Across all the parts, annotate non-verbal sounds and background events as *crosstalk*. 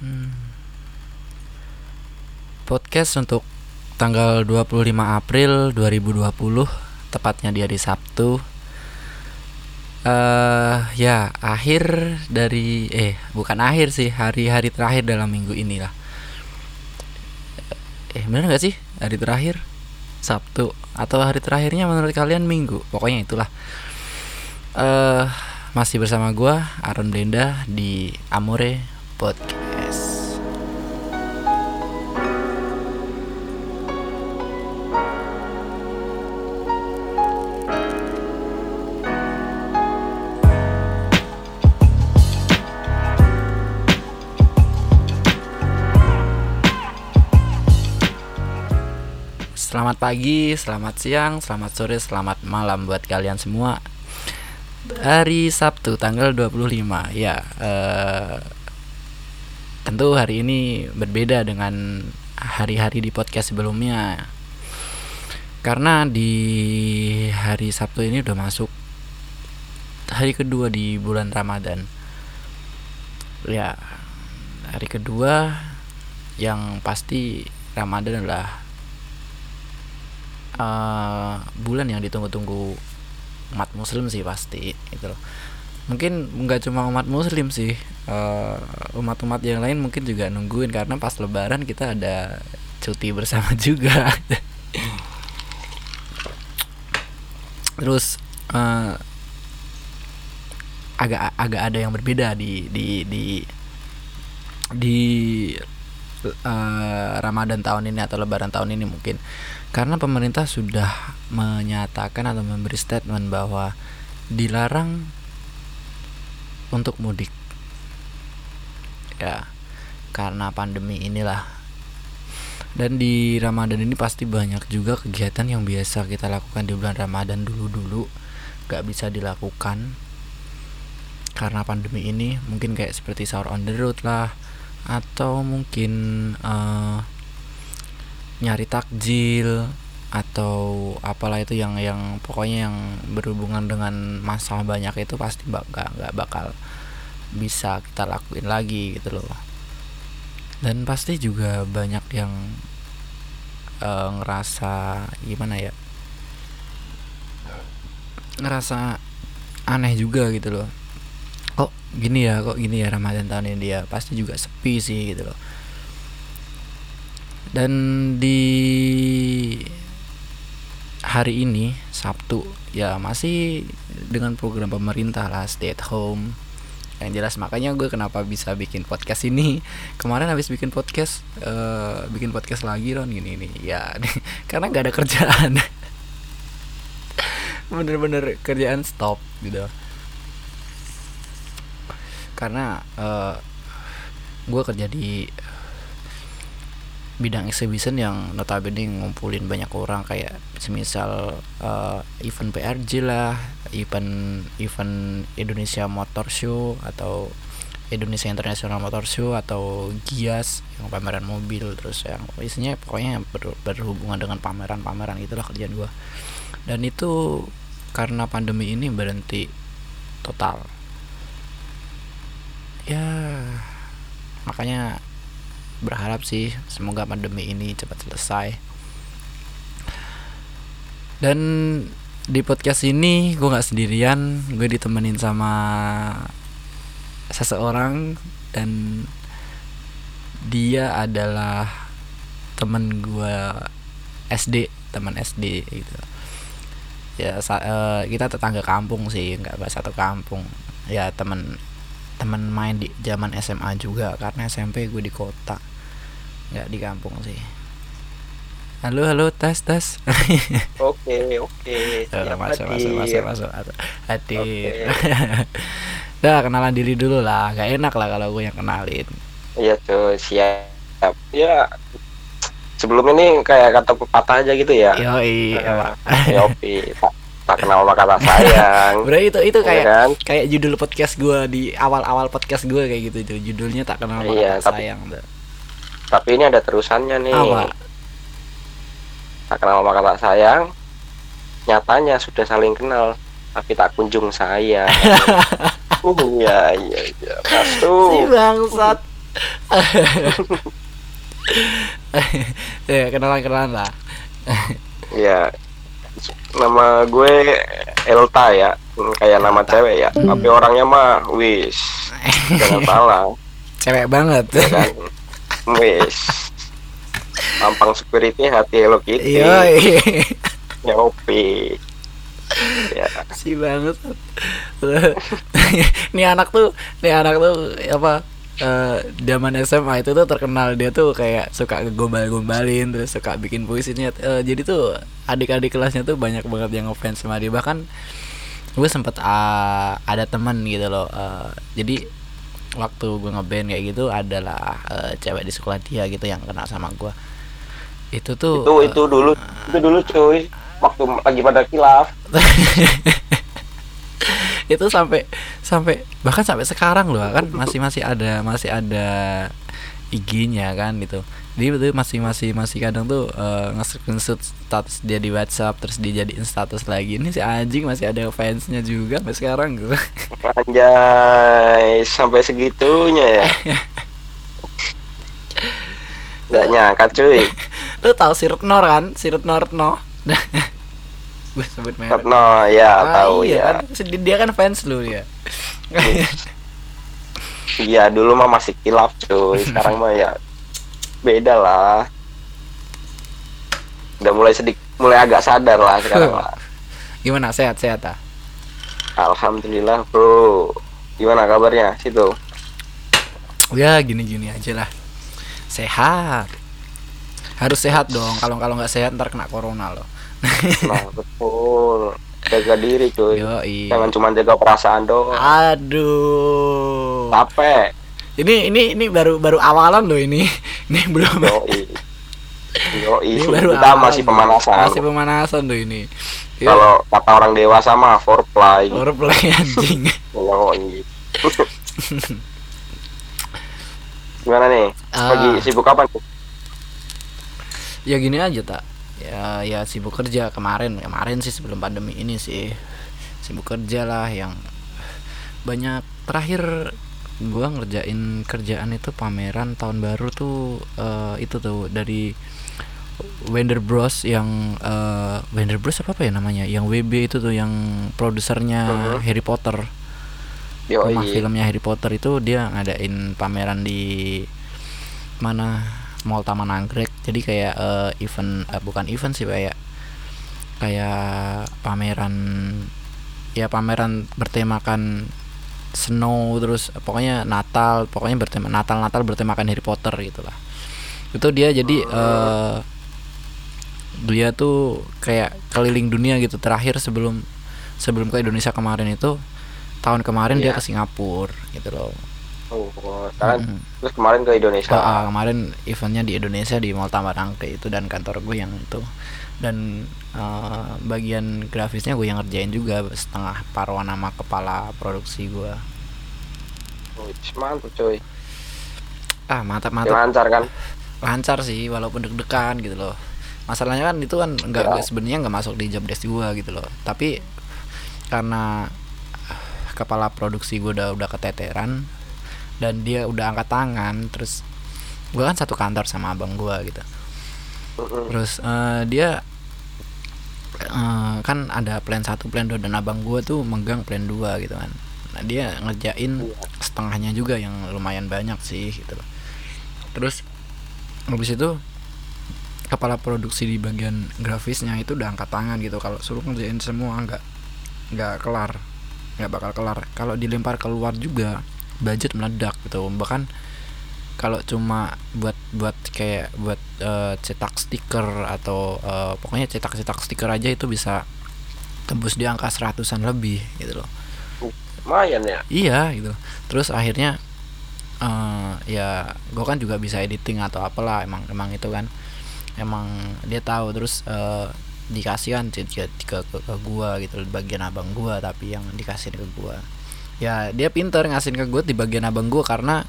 Hmm. Podcast untuk tanggal 25 April 2020 tepatnya di hari Sabtu. Eh ya, akhir dari eh bukan akhir sih, hari-hari terakhir dalam minggu ini lah. Eh bener gak sih hari terakhir? Sabtu atau hari terakhirnya menurut kalian Minggu? Pokoknya itulah. Eh masih bersama gua Aaron Blenda di Amore Podcast. Selamat pagi, selamat siang, selamat sore, selamat malam buat kalian semua. Hari Sabtu tanggal 25 ya. Eh, tentu hari ini berbeda dengan hari-hari di podcast sebelumnya. Karena di hari Sabtu ini udah masuk hari kedua di bulan Ramadan. Ya, hari kedua yang pasti Ramadan adalah eh, bulan yang ditunggu-tunggu umat muslim sih pasti itu loh. Mungkin nggak cuma umat muslim sih eh, umat-umat yang lain mungkin juga nungguin karena pas lebaran kita ada cuti bersama *laughs* juga. Terus eh, agak agak ada yang berbeda di di di di eh, Ramadan tahun ini atau Lebaran tahun ini mungkin karena pemerintah sudah menyatakan atau memberi statement bahwa dilarang untuk mudik. Ya karena pandemi inilah. Dan di Ramadan ini pasti banyak juga kegiatan yang biasa kita lakukan di bulan Ramadan dulu-dulu. Gak bisa dilakukan. Karena pandemi ini mungkin kayak seperti sahur on the road lah atau mungkin eh, nyari takjil atau apalah itu yang yang pokoknya yang berhubungan dengan masalah banyak itu pasti bak gak, gak bakal bisa kita lakuin lagi gitu loh. Dan pasti juga banyak yang eh, ngerasa gimana ya? Ngerasa aneh juga gitu loh. Kok gini ya kok gini ya Ramadan tahun ini dia pasti juga sepi sih gitu loh dan di hari ini Sabtu ya masih dengan program pemerintah lah stay at home. Yang jelas makanya gue kenapa bisa bikin podcast ini. *laughs* Kemarin habis bikin podcast eh, bikin podcast lagi Ron gini nih ya *laughs* karena nggak ada kerjaan. *laughs* Bener-bener kerjaan stop gitu. Karena eh, gue kerja di bidang exhibition yang notabene ngumpulin banyak orang kayak semisal eh, event PRJ lah, event event Indonesia Motor Show atau Indonesia International Motor Show atau GIAS yang pameran mobil terus yang isinya pokoknya ber- berhubungan dengan pameran-pameran itulah kerjaan gua. Dan itu karena pandemi ini berhenti total. Ya makanya berharap sih semoga pandemi ini cepat selesai. Dan di podcast ini gue nggak sendirian gue ditemenin sama seseorang dan dia adalah temen gue SD teman SD gitu. Ya eh, kita tetangga kampung sih nggak bahas satu kampung. Ya temen temen main di zaman SMA juga karena SMP gue di kota nggak di kampung sih halo halo tes tes *laughs* Oke, oke. Siap masuk, hadir. masuk masuk masuk hadir Oke. *laughs* Dah kenalan diri dulu lah Gak enak lah kalau gue yang kenalin Iya cuy, siap. Ya, sebelum ini kayak kata pepatah aja gitu ya. Yoi Eh, emang. Yopi, tak, tak kenal maka tak sayang. Bro itu itu Iya kayak kan? kayak judul podcast gue di awal-awal podcast gue kayak gitu tuh judulnya tak kenal maka Iya, tak tapi- sayang tuh. Tapi ini ada terusannya nih. Apa? Tak kenal maka tak sayang. Nyatanya sudah saling kenal, tapi tak kunjung sayang. *laughs* Uh, iya, iya, iya. Si bangsat ya kenalan kenalan lah ya nama gue Elta ya kayak nama cewek ya tapi orangnya mah wis jangan salah *laughs* cewek banget ya kan *laughs* wis tampang security hati Hello Kitty. Iya nyopi ya si banget. Nih anak tuh nih anak tuh apa eh, zaman SMA itu tuh terkenal. Dia tuh kayak suka gombal-gombalin terus suka bikin puisinya Eh, jadi tuh adik-adik kelasnya tuh banyak banget yang ngefans sama dia. Bahkan gue sempet ah, ada temen gitu loh eh, jadi waktu gue ngeband kayak gitu adalah eh, cewek di sekolah dia gitu yang kenal sama gue itu tuh itu eh, itu dulu itu dulu cuy. Waktu lagi pada kilaf *laughs* itu sampai sampai bahkan sampai sekarang loh kan masih masih ada masih ada IG-nya kan gitu dia itu masih masih masih kadang tuh uh, nge-screenshot status dia di WhatsApp terus dijadiin status lagi ini si anjing masih ada fansnya juga sampai sekarang gitu Anjay, sampai segitunya ya. *laughs* Gak nyangka cuy. *laughs* lu tahu si Retnor kan si Retnor no *laughs* gue sebut merek No, ya Ah, tahu iya ya. kan dia kan fans lu ya Iya, dulu mah masih kilaf cuy. Sekarang mah ya beda lah. Udah mulai sedikit mulai agak sadar lah sekarang lah. *laughs* gimana sehat sehat ah Alhamdulillah, Bro. Gimana kabarnya situ? ya gini gini aja lah sehat harus sehat dong kalau kalau nggak sehat ntar kena corona loh *laughs* Nah, betul. Jaga diri cuy. yo Jangan cuma jaga perasaan doang. aduh Capek. Ini ini ini baru baru awalan loh ini *laughs* ini belum Yoi. Yoi. ini baru Kita awalan masih pemanasan. masih pemanasan loh ini Ya, Kalau kata orang dewasa mah foreplay. baru play *laughs* anjing Yoi. Gimana nih? Ah. Lagi sibuk apa nih? ya gini aja tak ya ya sibuk kerja kemarin kemarin sih sebelum pandemi ini sih sibuk kerja lah yang banyak terakhir gua ngerjain kerjaan itu pameran tahun baru tuh eh, itu tuh dari Wender Bros. yang eh, Wender Bros. apa apa ya namanya? Yang WB itu tuh yang produsernya Mhm. Harry Potter. Yoi. rumah filmnya Harry Potter itu dia ngadain pameran di mana? Mall Taman Anggrek. Jadi kayak eh, event eh, bukan event sih kayak kayak pameran ya pameran bertemakan snow terus pokoknya Natal pokoknya bertema Natal Natal bertemakan Harry Potter gitulah itu dia jadi eh dia tuh kayak keliling dunia gitu terakhir sebelum sebelum ke Indonesia kemarin itu tahun kemarin dia Iya. ke Singapura gitu loh Oh, sekarang Mm-mm. terus kemarin ke Indonesia. Ah, kemarin eventnya di Indonesia di Mall Taman Angke itu dan kantor gue yang itu dan eh, bagian grafisnya gue yang ngerjain juga setengah paruan nama kepala produksi gue mantap cuy. ah mantap Ya, mantap lancar kan? lancar sih walaupun deg-degan gitu loh masalahnya kan itu kan nggak Ya. sebenarnya nggak masuk di job desk gue gitu loh tapi karena ah, kepala produksi gue udah udah keteteran dan dia udah angkat tangan terus gue kan satu kantor sama abang gue gitu terus eh, dia eh, kan ada plan satu plan dua dan abang gue tuh megang plan 2 gitu kan. Nah dia ngerjain Iya. setengahnya juga yang lumayan banyak sih gitu loh. Terus habis itu kepala produksi di bagian grafisnya itu udah angkat tangan gitu. Kalau suruh ngerjain semua nggak nggak kelar nggak bakal kelar. Kalau dilempar keluar juga budget meledak gitu. Bahkan kalau cuma buat buat kayak buat eh, cetak stiker atau eh, pokoknya cetak-cetak stiker aja itu bisa tembus di angka seratusan lebih gitu loh. Lumayan ya. iya gitu terus akhirnya eh ya gue kan juga bisa editing atau apalah emang emang itu kan. Emang dia tahu terus eh dikasih kan ke, ke, ke, ke gua gitu di bagian abang gua tapi yang dikasih ke gua. Ya dia pinter ngasihin ke gue di bagian abang gua karena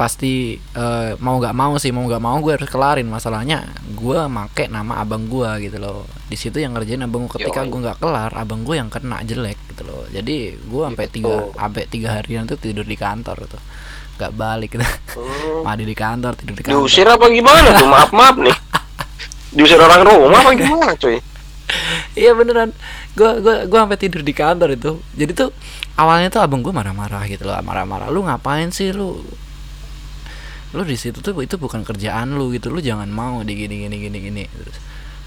pasti eh, mau nggak mau sih mau nggak mau gue harus kelarin. Masalahnya gue make nama abang gue gitu loh. Di situ yang ngerjain abang gue ketika gue nggak kelar abang gue yang kena jelek gitu loh. Jadi gue sampai Gitu. tiga sampai tiga harian tuh tidur di kantor tuh nggak balik gitu. Hmm. mandi di kantor tidur di kantor. Diusir apa gimana tuh? Maaf maaf nih. Diusir orang rumah apa gimana cuy? iya beneran. Gua gua gua sampai tidur di kantor itu. Jadi tuh awalnya tuh abang gua marah-marah gitu loh. Marah-marah. Lu ngapain sih lu lu di situ tuh itu bukan kerjaan lu gitu lu jangan mau di gini gini gini gini. Terus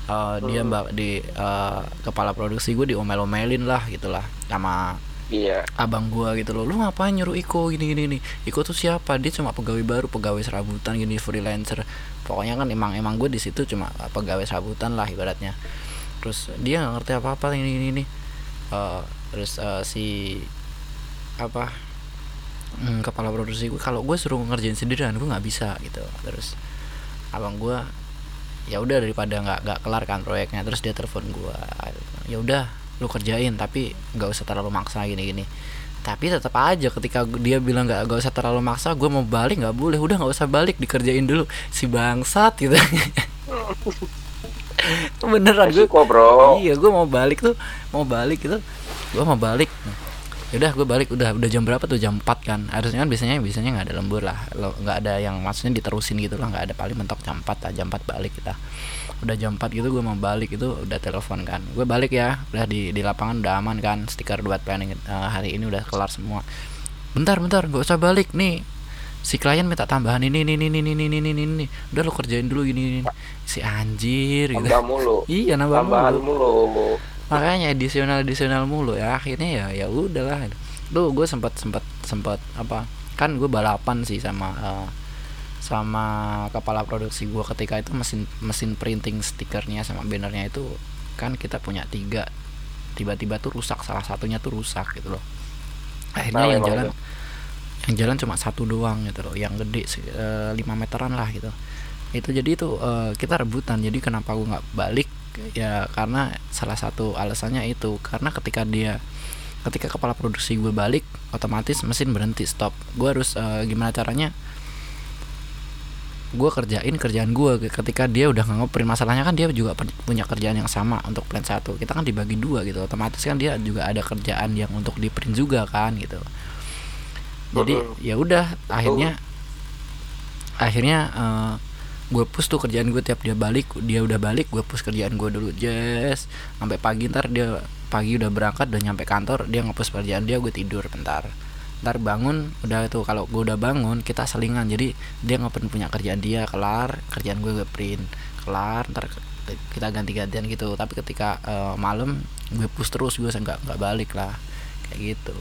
eh, dia mbak di eh, kepala produksi gue diomel-omelin lah gitulah sama Iya. abang gua gitu loh. Lu ngapain nyuruh Iko gini gini gini? Iko tuh siapa? Dia cuma pegawai baru pegawai serabutan gini freelancer. Pokoknya kan emang emang gue di situ cuma pegawai serabutan lah ibaratnya. Terus dia nggak ngerti apa apa ini ini ini Eh, terus eh, si apa hmm, kepala produksi gue kalau gue suruh ngerjain sendirian gue nggak bisa gitu. Terus abang gue ya udah daripada nggak nggak kelar kan proyeknya terus dia telepon gue ya udah lu kerjain tapi nggak usah terlalu maksa gini gini tapi tetap aja ketika dia bilang nggak nggak usah terlalu maksa gue mau balik nggak boleh udah nggak usah balik dikerjain dulu. Si bangsat gitu. *laughs* Beneran gue bro. iya gue mau balik tuh mau balik gitu gue mau balik udah gue balik. Udah udah jam berapa tuh? Jam 4 kan. Harusnya kan biasanya biasanya nggak ada lembur lah. Lo nggak ada yang maksudnya diterusin gitu lah. Nggak ada paling mentok jam 4 lah. Jam 4 balik kita. Udah jam 4 gitu gue mau balik itu udah telepon kan. Gue balik ya. Udah di di lapangan udah aman kan. Stiker buat planning eh, hari ini udah kelar semua. Bentar bentar. Gak usah balik nih. Si klien minta tambahan ini ini ini ini ini ini ini ini. Udah lo kerjain dulu ini, ini. si anjir gitu. Tambah mulu. *laughs* iya nambah Tambahan mulu. mulu. Makanya edisional edisional mulu ya. Akhirnya ya ya udahlah lu gue sempat sempat sempat apa kan gue balapan sih sama eh, sama kepala produksi gue ketika itu mesin mesin printing stikernya sama bannernya itu kan kita punya tiga. Tiba-tiba tuh rusak salah satunya tuh rusak gitu loh. Akhirnya Nah, yang jalan itu. yang jalan cuma satu doang gitu loh yang gede sih, eh, 5 meteran lah gitu. Itu jadi itu eh, kita rebutan. Jadi kenapa gue nggak balik ya karena salah satu alasannya itu karena ketika dia ketika kepala produksi gue balik otomatis mesin berhenti stop. Gue harus eh, gimana caranya? Gue kerjain kerjaan gue. Ketika dia udah nggak ngeprint masalahnya kan dia juga punya kerjaan yang sama untuk print satu. Kita kan dibagi dua gitu. Otomatis kan dia juga ada kerjaan yang untuk di print juga kan gitu. Jadi ya udah akhirnya akhirnya eh, gue push tuh kerjaan gue tiap dia balik dia udah balik gue push kerjaan gue dulu. Yes. Sampai pagi ntar dia pagi udah berangkat udah nyampe kantor dia ngepush kerjaan dia gue tidur bentar. Ntar bangun udah tuh kalau gue udah bangun kita selingan. Jadi dia ngeprint punya kerjaan dia kelar kerjaan gue gue print. Kelar ntar kita ganti-gantian gitu. Tapi ketika eh, malam gue push terus gue nggak nggak balik lah. Kayak gitu.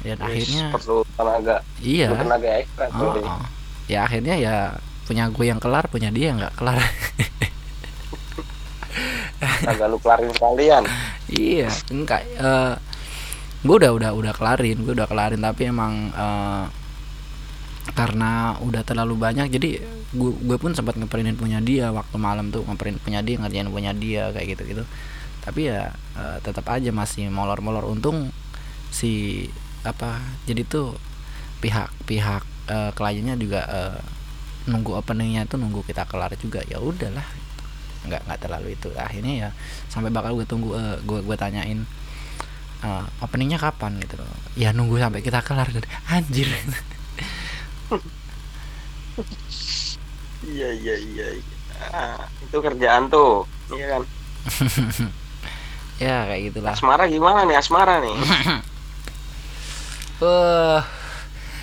Dan Wis, akhirnya perlu tenaga. iya. Tenaga ekstra Oh, oh. ya akhirnya ya punya gue yang kelar punya dia yang nggak kelar. *laughs* Kagak lu kelarin sekalian. iya enggak eh gue udah udah udah kelarin gue udah kelarin tapi emang eh, karena udah terlalu banyak jadi gue gue pun sempat ngeprintin punya dia waktu malam tuh ngeprint punya dia ngerjain punya dia kayak gitu gitu tapi ya eh, tetap aja masih molor-molor. Untung si apa jadi tuh pihak pihak eh, kliennya juga eh, nunggu openingnya tuh nunggu kita kelar juga ya udahlah nggak nggak terlalu itu akhirnya ya sampai bakal gue tunggu eh, gue gue tanyain eh, openingnya kapan gitu loh ya nunggu sampai kita kelar anjir Iya iya iya. iya. Ah, itu kerjaan tuh. Iya kan. *laughs* ya kayak gitulah Asmara gimana nih Asmara nih? *laughs* Wah,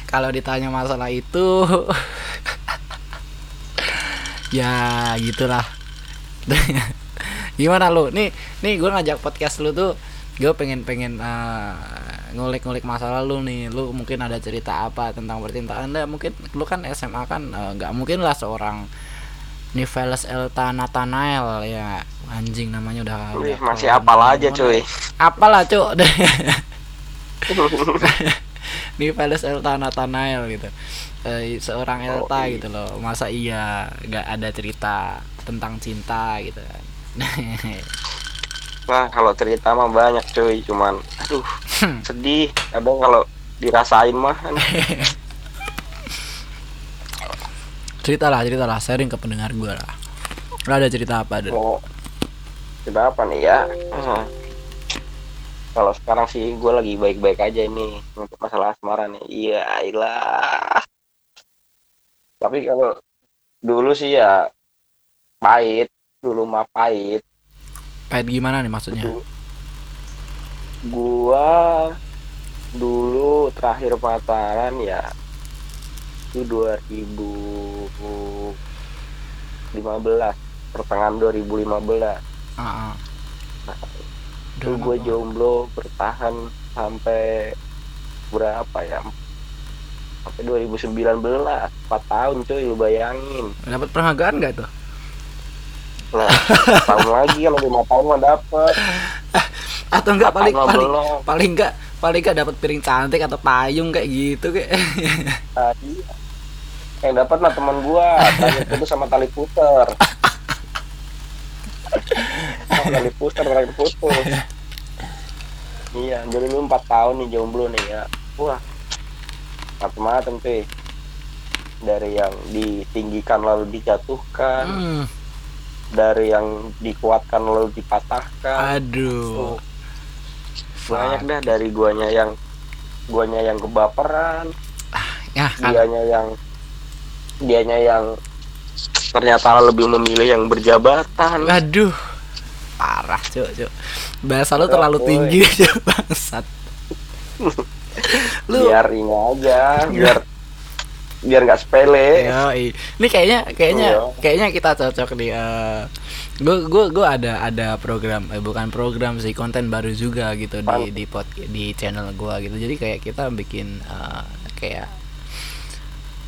kalau ditanya masalah itu, *laughs* ya gitulah. Gimana lu? Nih, nih gue ngajak podcast lu tuh, gue pengen pengen eh, ngulik-ngulik masalah lu nih. Lu mungkin ada cerita apa tentang percintaan? Nah, mungkin lu kan SMA kan eh, nggak mungkin lah seorang Niveles Elta Nathanael ya anjing namanya udah, Wih, udah masih kelam apal aja cuy. apalah cuk *laughs* Niveles Elta Nathanael gitu Eh, seorang Oh, Elta iya. gitu loh masa iya nggak ada cerita tentang cinta gitu kan Nah, kalau cerita mah banyak cuy, cuman aduh, *laughs* sedih. Kadang kalau dirasain mah kan. cerita lah cerita lah sharing ke pendengar gue lah Lo ada cerita apa Dan? mau cerita apa nih ya? Hmm. kalau sekarang sih gue lagi baik-baik aja ini untuk masalah asmara nih iya ilah tapi kalau dulu sih ya pahit dulu mah pahit. Pahit gimana nih maksudnya? Gua dulu terakhir pacaran ya itu 2015 pertengahan 2015 Ah, ah. itu Udah gue lama jomblo bertahan sampai berapa ya sampai 2019 4 tahun cuy lu bayangin. Dapat penghargaan nggak tuh? nah tahun lagi kalau lima tahun mah dapet. Atau enggak paling paling belum. paling enggak paling enggak dapat piring cantik atau payung kayak gitu kayak. tadi *laughs* yang dapat lah teman gua tali putus sama tali puter. Oh, tali puter tali putus iya jadi lu empat tahun nih jomblo nih ya. Wah macam-macam cuy dari yang ditinggikan lalu dijatuhkan Hmm, dari yang dikuatkan lalu dipatahkan aduh. Tuh. banyak dah dari guanya yang guanya yang kebaperan Ya, kan. dianya yang dianya yang ternyata lebih memilih yang berjabatan Aduh. Parah, Cuk, Cuk. Bahasa lu terlalu boy. tinggi, *laughs* Cuk, bangsat. *laughs* *laughs* lu biar ini aja biar biar nggak sepele Yoi. Ini kayaknya kayaknya Iya. kayaknya kita cocok di gue gue gue ada ada program eh, bukan program sih konten baru juga gitu di Pan- di pod, di channel gua gitu. Jadi kayak kita bikin eh, kayak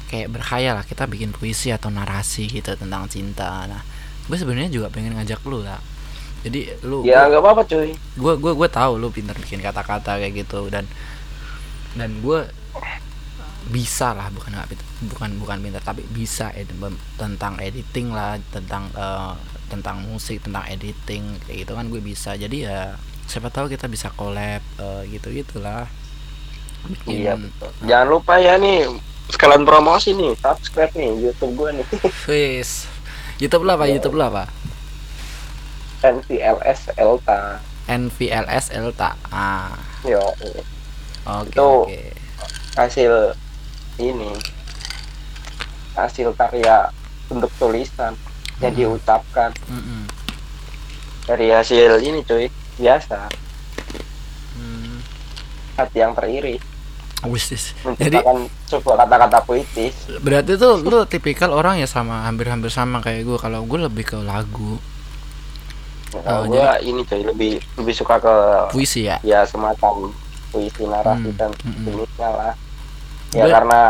kayak berkhayal lah kita bikin puisi atau narasi gitu tentang cinta. Nah, gue sebenarnya juga pengen ngajak lu lah. Jadi lu ya nggak apa-apa cuy gue gue gue tahu lu pintar bikin kata-kata kayak gitu dan dan gue bisa lah bukan nggak bukan bukan pintar tapi bisa ed- tentang editing lah tentang eh, tentang musik tentang editing kayak gitu kan gue bisa. Jadi ya siapa tahu kita bisa collab eh, gitu gitulah bikin iya betul. jangan lupa ya nih sekalian promosi nih subscribe nih YouTube gue nih. *laughs* Wis. YouTube lah apa? Ya. YouTube lah apa? NVLS Elta NVLS Elta ah yo oke Itu- oke hasil ini hasil karya bentuk tulisan yang Hmm. diucapkan Mm-mm. dari hasil ini cuy biasa Hmm. hati yang teriri Wis, wis. jadi sebuah kata-kata puitis Berarti tuh lu tipikal orang ya sama hampir-hampir sama kayak gue. Kalau gue lebih ke lagu, Kalau Oh, gue ini cuy lebih lebih suka ke puisi ya. ya semacam puisi narasi Hmm, dan hmm, hmm. jenisnya lah. Ya Gue- karena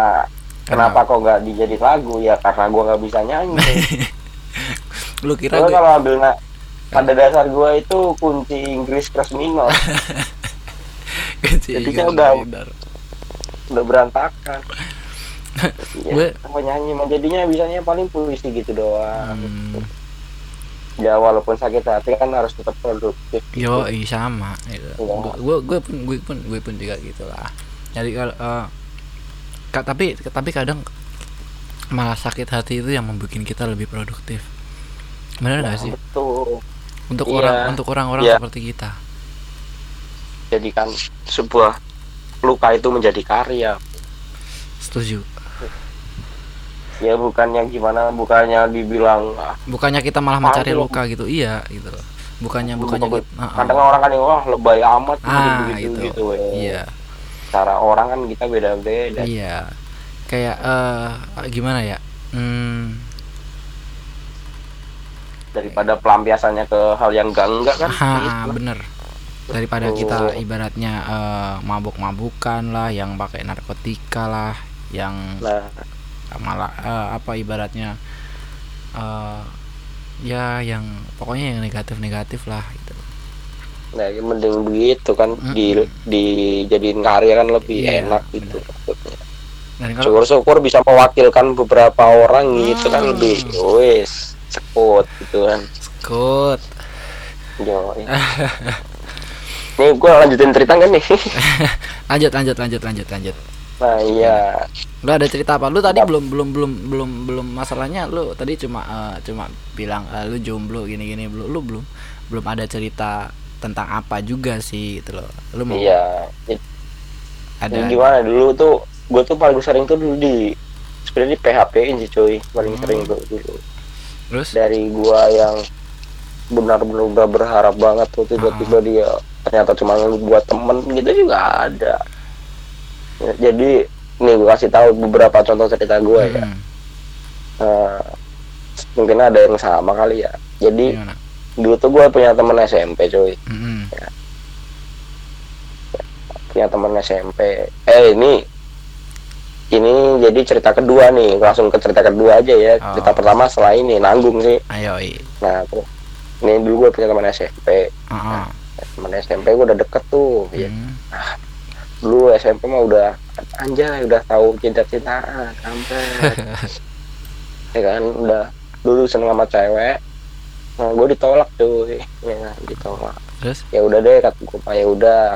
kenapa kok nggak dijadi lagu? Ya karena gua nggak bisa nyanyi. *laughs* Lu kira gue kalau ambil na- pada dasar gua itu kunci Inggris kelas minor. *laughs* Jadinya juga udah- udah berantakan. *laughs* Ya, Gue- apa nyanyi mah jadinya bisanya paling puisi gitu doang. Hmm, ya walaupun sakit hati kan harus tetap produktif yo, iya sama. Gitu. Iya. Gue gue pun gue pun gue pun juga gitulah. Jadi kalau eh, ka- tapi tapi kadang malah sakit hati itu yang membuat kita lebih produktif. Benar Nah, nggak sih? betul Untuk iya. orang untuk orang-orang Iya. seperti kita. jadikan sebuah luka itu menjadi karya Setuju. Ya bukan yang gimana bukannya dibilang ah, bukannya kita malah mencari luka gitu iya gitu loh. Bukannya bukannya Bukan- gitu, uh-uh. kadang orang kan yang wah lebay amat ah gitu, gitu, gitu ya. iya. Cara orang kan kita beda-beda. Iya. Kayak eh gimana ya? Hmm, daripada pelampiasannya ke hal yang enggak enggak kan ha, gitu. bener. Daripada Oh. kita ibaratnya eh, mabuk-mabukan lah yang pakai narkotika lah yang nah malah eh, apa ibaratnya eh ya yang pokoknya yang negatif-negatif lah gitu. Nah ya mending begitu kan Mm-mm. di dijadiin karya kan lebih Iya, enak gitu. maksudnya dan kalau syukur-syukur bisa mewakilkan beberapa orang gitu kan Hmm. lebih wes sekut gitu kan. Skut Yo, *laughs* nih gue lanjutin cerita kan nih? *laughs* Lanjut lanjut lanjut lanjut lanjut nah iya. Lu ada cerita apa? Lu tadi belum belum belum belum belum masalahnya lu tadi cuma eh, cuma bilang eh, lu jomblo gini-gini belum lu belum belum ada cerita tentang apa juga sih gitu loh. Lu mau iya. Jadi, ada gimana? Dulu tuh gue tuh paling sering tuh dulu di sebenarnya di PHP in sih cuy. Paling Hmm. sering tuh dulu terus? Dari gua yang benar-benar udah berharap banget tuh tiba-tiba Ah. dia ternyata cuma buat temen gitu juga ada jadi nih gua kasih tahu beberapa contoh cerita gua ya Mm-mm. Nah, mungkin ada yang sama kali ya jadi Gimana? dulu tuh gua punya temen SMP cuy Mm-mm. punya temen SMP eh ini ini jadi cerita kedua nih langsung ke cerita kedua aja ya Oh. cerita pertama setelah ini nanggung sih ayo nah terus ini dulu gue punya teman SMP Heeh. teman SMP gue udah deket tuh ya Mm. Dulu SMP mah udah anjay udah tahu cinta cintaan sampai *laughs* ya kan udah dulu seneng sama cewek. Nah, gue ditolak cuy. Ya kan ditolak. Terus? Ya udah deh kata gue ya udah.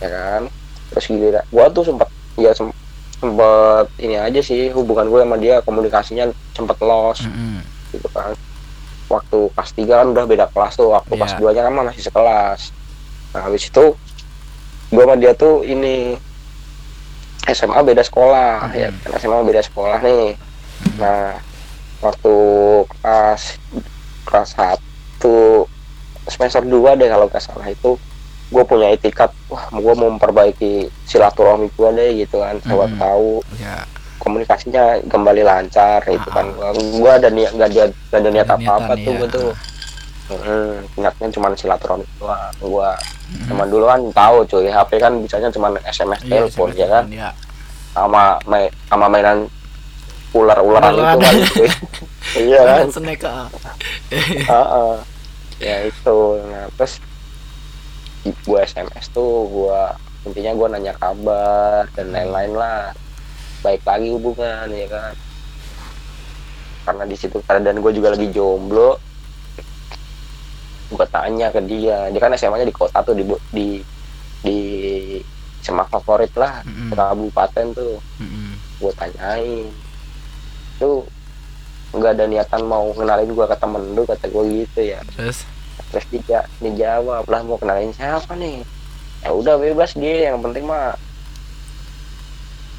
Ya kan? Terus gila gue tuh sempat ya sem- sempet ini aja sih hubungan gue sama dia komunikasinya sempet los. Mm-mm. gitu kan. Waktu kelas 3 kan udah beda kelas tuh waktu kelas Iya. 2 nya kan masih sekelas. Nah habis itu gue sama dia tuh ini SMA beda sekolah Mhm. ya kan SMA beda sekolah nih nah waktu kelas kelas 1 semester 2 deh kalau nggak salah itu gue punya etikat wah gue mau memperbaiki silaturahmi gue deh gitu kan siapa Mhm. tahu ya komunikasinya kembali lancar gitu kan Ah. gue ada niat gak ada gak ada niat apa apa tuh iya. gue tuh Hmm, niatnya cuma silaturahmi doang. Gue Mm-mm. zaman dulu kan tahu cuy. HP kan bisanya cuma SMS Iya, telepon ya kan? ya sama main sama mainan ular-ularan itu kan *laughs* iya kan? Ah. *laughs* Heeh. ya itu. Nah terus gue SMS tuh gue intinya gue nanya kabar dan lain-lain lah. Baik lagi hubungan ya kan? Karena di situ keadaan gue juga lagi jomblo gue tanya ke dia. Dia kan SMA nya di kota tuh di di di SMA favorit lah Mm-mm. kabupaten tuh. Mm-mm. gue tanyain. Tuh nggak ada niatan mau kenalin gue ke temen lu kata gue gitu ya. Terus? Terus dia dijawab lah mau kenalin siapa nih? Ya udah bebas dia. Yang penting mah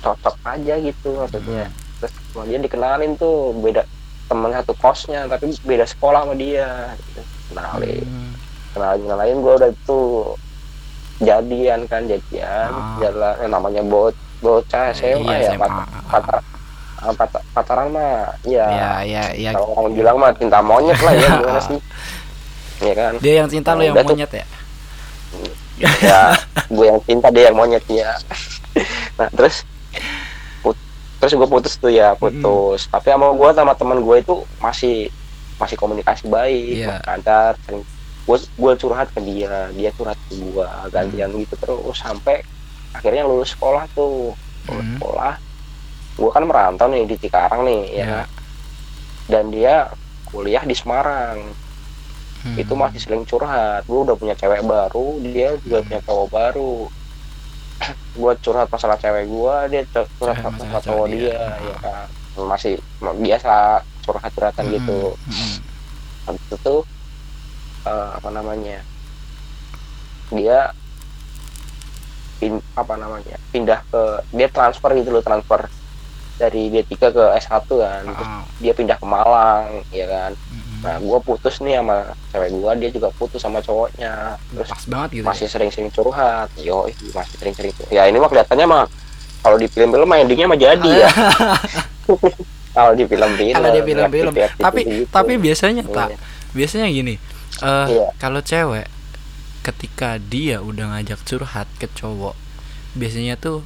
cocok aja gitu maksudnya. Terus sama dia dikenalin tuh beda temen satu kosnya tapi beda sekolah sama dia. gitu. Kenalin. Mm. kenalin kenalin gue udah tuh jadian kan jadian. Ah. jalan eh, namanya bot bocah SMA Iya, ya pat- patar- ah, pat- pacaran mah ya ya ya ya kalau orang bilang mah cinta monyet lah ya gimana sih? *laughs* Ya kan? Dia yang cinta lo yang Udah tuh. monyet ya? Ya gue yang cinta dia yang monyet ya *laughs* nah terus put- terus gue putus tuh ya putus. Tapi sama gue sama teman gue itu masih masih komunikasi baik Iya. lancar sering gue gue curhat ke dia dia curhat ke gue gantian Hmm. gitu terus sampai akhirnya lulus sekolah tuh lulus Hmm. sekolah gue kan merantau nih di Cikarang nih ya Ya. kan? dan dia kuliah di Semarang Hmm. itu masih sering curhat gue udah punya cewek baru dia juga Hmm. punya cowok baru *clears throat* gue curhat masalah cewek gue dia cu- curhat masalah masalah cowok cowok dia dia. ya kan masih biasa curhat curhatan Mm-mm. gitu Mm-mm. habis itu tuh eh, apa namanya dia pin, apa namanya pindah ke dia transfer gitu loh transfer dari D3 ke S1 kan Terus Ah. dia pindah ke Malang ya kan Mm-mm. nah gue putus nih sama cewek gue dia juga putus sama cowoknya terus pas banget gitu masih sering-sering curhat yo ih, masih sering-sering curhat. ya ini mah kelihatannya mah kalau di film-film endingnya mah jadi ya *laughs* kalau di film-film kalau dia film-film tapi gitu. tapi biasanya Iya. tak biasanya gini eh Iya. kalau cewek ketika dia udah ngajak curhat ke cowok biasanya tuh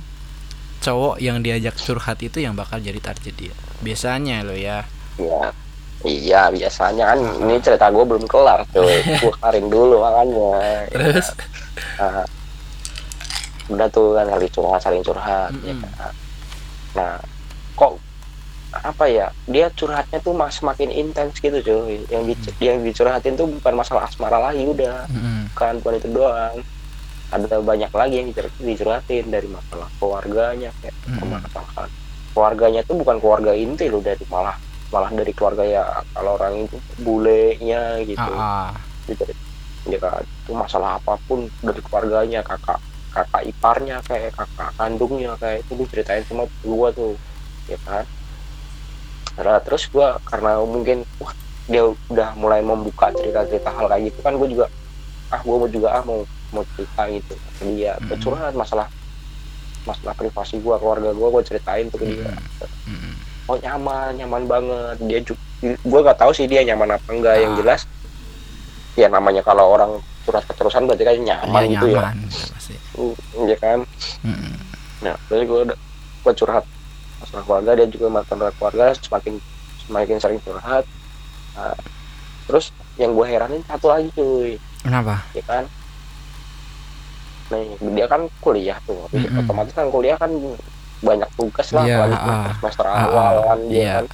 cowok yang diajak curhat itu yang bakal jadi target dia biasanya lo ya Iya. Iya biasanya kan ini cerita gue belum kelar cuy *laughs* gue kelarin dulu makanya terus Nah, udah tuh kan kali curhat saling curhat ya Mm-mm. kan. nah kok apa ya dia curhatnya tuh mas semakin intens gitu cuy yang di, yang dicurhatin tuh bukan masalah asmara lagi udah Mm-mm. bukan bukan itu doang ada banyak lagi yang dicur- dicurhatin dari masalah keluarganya kayak Mm-mm. permasalahan keluarganya tuh bukan keluarga inti loh dari malah malah dari keluarga ya kalau orang itu bulenya gitu Ah, ah. gitu. ya kan itu masalah apa pun dari keluarganya kakak kakak iparnya kayak kakak kandungnya kayak itu ceritain semua gua tuh ya kan nah terus gua karena mungkin wah dia udah mulai membuka cerita cerita hal kayak gitu kan gue juga ah gue mau juga ah mau mau cerita gitu dia Mm-mm. gue curhat masalah masalah privasi gua keluarga gua gue ceritain tuh ke dia Mm-mm. oh nyaman nyaman banget dia juga gue gak tahu sih dia nyaman apa enggak yang Ah. jelas ya namanya kalau orang curhat keterusan berarti kan nyaman Ya, gitu ya nyaman, gitu pasti. Mm, ya kan Mm-mm. nah terus gue udah gue curhat masalah keluarga dia juga masalah keluarga semakin semakin sering curhat Nah, terus yang gue heranin satu lagi cuy Kenapa? ya kan nih dia kan kuliah tuh Habis Mm-mm. otomatis kan kuliah kan banyak tugas lah Iya, apalagi ah. semester Ah, awal kan dia iya. kan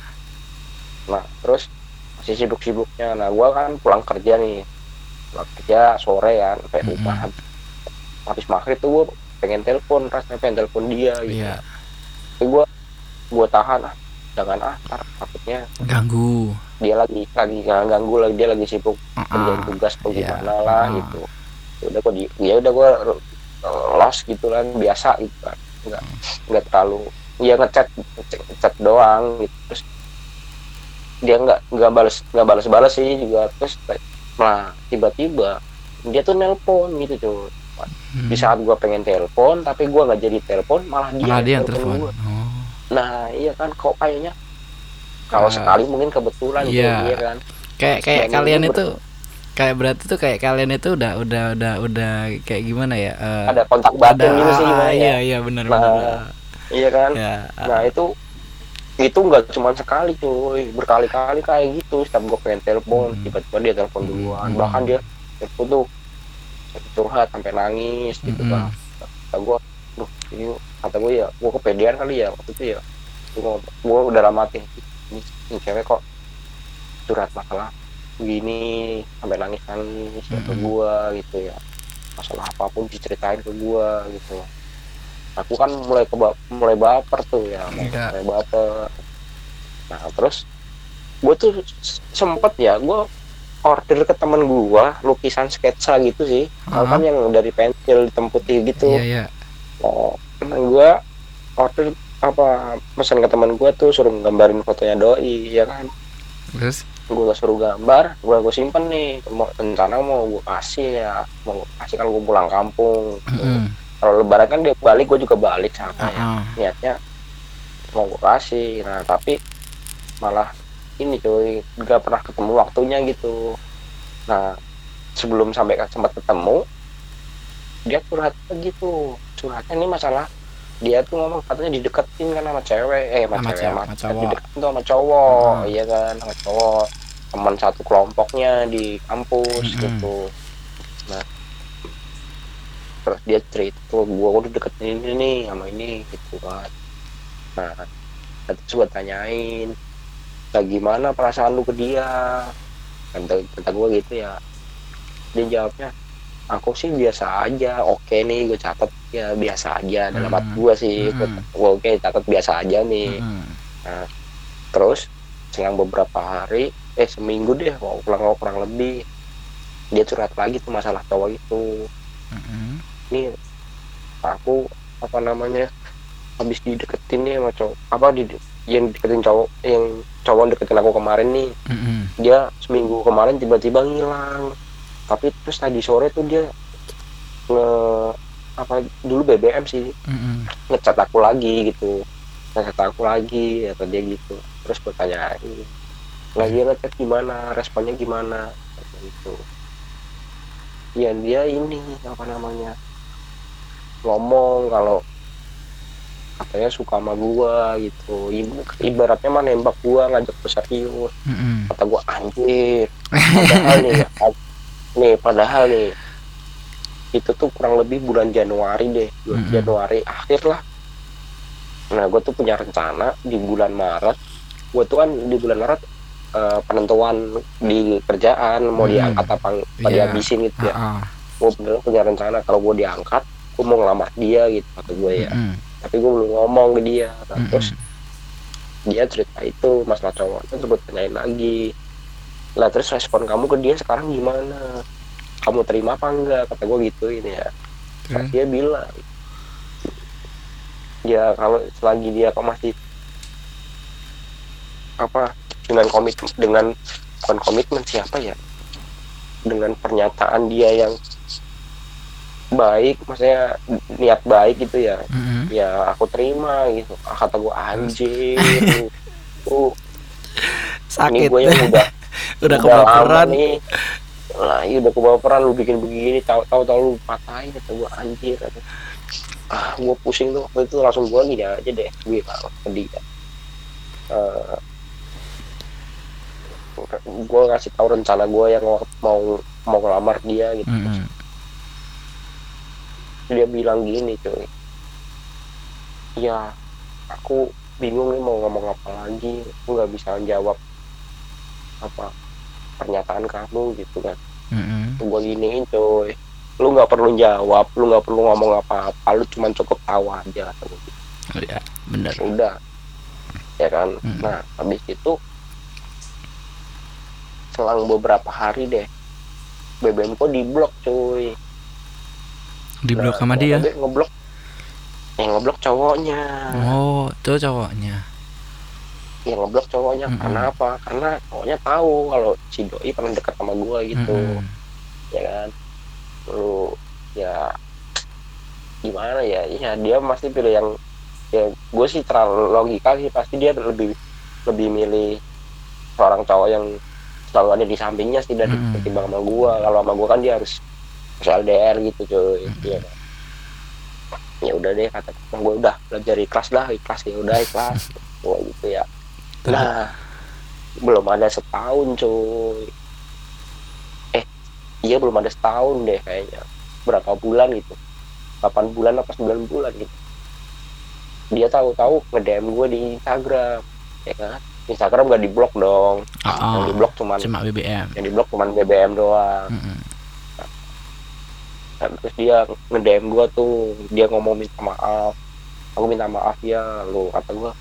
nah terus masih sibuk-sibuknya nah gua kan pulang kerja nih pulang kerja sore kan sampai Mm-mm. rumah habis maghrib tuh gua pengen telepon rasanya pengen telepon dia gitu Iya. tapi gua tahan ah jangan ah ntar takutnya Ganggu. dia lagi lagi ganggu lagi dia lagi sibuk kerjain Ah, tugas atau iya. gimana lah Ah. gitu ya udah gua di ya udah gua uh, lost gitu kan biasa gitu kan nggak nggak terlalu ya ngechat ngechat doang gitu terus dia nggak nggak balas nggak balas balas sih juga terus nah tiba-tiba dia tuh nelpon gitu tuh Hmm. di saat gua pengen telepon tapi gua nggak jadi telepon malah dia Malah dia yang telepon telepon. Oh. Nah iya kan kok kayaknya kalau Ah. sekali mungkin kebetulan gitu Iya. iya kan Kayak kayak Dan kalian itu kayak berarti tuh kayak kalian itu udah udah udah udah kayak gimana ya? eh, ada kontak batin ada- gitu sih ah, gimana ya Iya iya benar Nah, benar. iya kan Ya. nah itu itu nggak cuma sekali cuy berkali-kali kayak gitu setiap gue pengen telepon Hmm. tiba-tiba dia telepon duluan Hmm. bahkan dia telepon tuh curhat sampai nangis gitu Mm-mm. kan kata gue duh ini kata gue ya gue kepedean kali ya waktu itu ya gue udah lama hati ini, ini cewek kok curhat masalah begini sampai nangis nangis ya ke Mm-mm. gue gitu ya masalah apa pun diceritain ke gue gitu aku kan mulai ke mulai baper tuh ya Iya. mulai baper nah terus gue tuh sempet ya gue order ke temen gue lukisan sketsa gitu sih Tahu kan Ah. yang dari pensil hitam putih gitu Iya iya. oh, temen gue order apa pesan ke temen gue tuh suruh gambarin fotonya doi ya kan? Terus? Gue suruh gambar gue gue simpen nih mau rencana mau gue kasih ya mau gue kasih kalau gue pulang kampung. Mm-mm. kalau lebaran kan dia balik gue juga balik sama ya. Ah, ah. niatnya mau gue kasih nah tapi malah ini cuy nggak pernah ketemu waktunya gitu. Nah sebelum sampai sempat ketemu dia curhat gitu curhatnya. Ini masalah dia tuh ngomong katanya dideketin kan sama cewek. Eh sama, Sama cewek sama, sama cowok. dideketin tuh sama cowok. Hmm. iya kan sama cowok. Teman satu kelompoknya di kampus Mm-mm. gitu. Nah terus dia cerita tuh gua udah deketin ini nih sama ini gitu kan. Nah terus gua tanyain "Lah, gimana perasaan lu ke dia? Kata kata gua gitu ya. Dia jawabnya aku sih biasa aja oke nih gue catat ya biasa aja dalam Hmm. hati gua sih Hmm. gua oke catat biasa aja nih Mm-mm. terus selang beberapa hari eh seminggu deh mau pulang kurang lebih dia curhat lagi tuh masalah cowok itu Mm-mm. ini aku apa namanya habis dideketin nih sama cowok apa di yang deketin cowok yang cowok deketin aku kemarin nih Mm-mm. dia seminggu kemarin tiba-tiba ngilang tapi terus tadi sore tuh dia nge apa dulu BBM sih. Mm-mm. ngecat aku lagi gitu. Ngecat aku lagi atau dia gitu. Terus gue tanyain lagi ngechat gimana? Responnya gimana? Gitu. Ya dia ini apa namanya ngomong kalau katanya suka sama gua gitu. Ibaratnya mah nembak gua ngajak gue serius. Mm-mm. kata gua anjir padahal nih *laughs* nih padahal nih itu tuh kurang lebih bulan Januari deh bulan Mm-mm. Januari akhir lah nah gue tuh punya rencana di bulan Maret gue tuh kan di bulan Maret eh, penentuan di kerjaan mau Mm. diangkat apa Iya. dihabisin gitu ya Ah, ah. gue bener punya rencana kalau gue diangkat gue mau ngelamar dia gitu kata gue ya Mm-mm. tapi gue belum ngomong ke dia nah, Mm-mm. terus dia cerita itu masalah cowoknya terus gue tanyain lagi lah terus respon kamu ke dia sekarang gimana? Kamu terima apa enggak? Kata gue gitu ini ya. Terus? dia bilang ya kalau selagi dia kok masih apa dengan komit dengan bukan komitmen siapa ya? Dengan pernyataan dia yang baik maksudnya niat baik gitu ya. Mm-mm. ya aku terima gitu. Ah, kata gue anjir lu, lu ini sakit gue yang *laughs* udah udah nih. Lah iya udah kebaperan lu bikin begini tahu tahu tahu lu patahin kata gue anjir kata. ah gue pusing tuh waktu itu langsung gue gini aja deh gue ke dia. Eh, gue ngasih tahu rencana gue yang mau mau ngelamar dia gitu. Mm-mm. dia bilang gini cuy. Ya aku bingung nih mau ngomong apa lagi aku nggak bisa jawab apa pernyataan kamu gitu kan. Mm-mm. gue giniin cuy lu nggak perlu jawab lu nggak perlu ngomong apa-apa lu cuma cukup tahu aja kata gitu. Oh, ya bener. Udah ya kan? Mm. nah habis itu selang beberapa hari deh BBM kok diblok cuy di blok Nah, sama dia? ngeblok yang ngeblok cowoknya. Oh itu cowoknya yang ngeblok cowoknya Mm-mm. karena apa karena cowoknya tahu kalau si doi pernah dekat sama gua gitu Mm-mm. ya kan lu ya gimana ya ya dia masih pilih yang ya gue sih terlalu logika sih pasti dia lebih lebih milih seorang cowok yang selalu ada di sampingnya sih dari Mm-mm. ketimbang sama gua kalau sama gua kan dia harus harus LDR gitu cuy Mm-mm. Iya kan? ya udah deh kata gue udah belajar ikhlas dah ikhlas ya udah ikhlas *laughs* gua gitu ya Terus? nah belum ada setahun cuy. Eh iya belum ada setahun deh kayaknya. Berapa bulan gitu. 8 bulan apa 9 bulan gitu. Dia tahu-tahu nge-DM gue di Instagram. Ya kan? Instagram gak diblok dong. Oh, yang diblok cuman cuma BBM yang diblok cuman BBM doang. Mm-mm. Nah, terus dia nge-DM gue tuh. Dia ngomong minta maaf. Aku minta maaf ya lu kata gue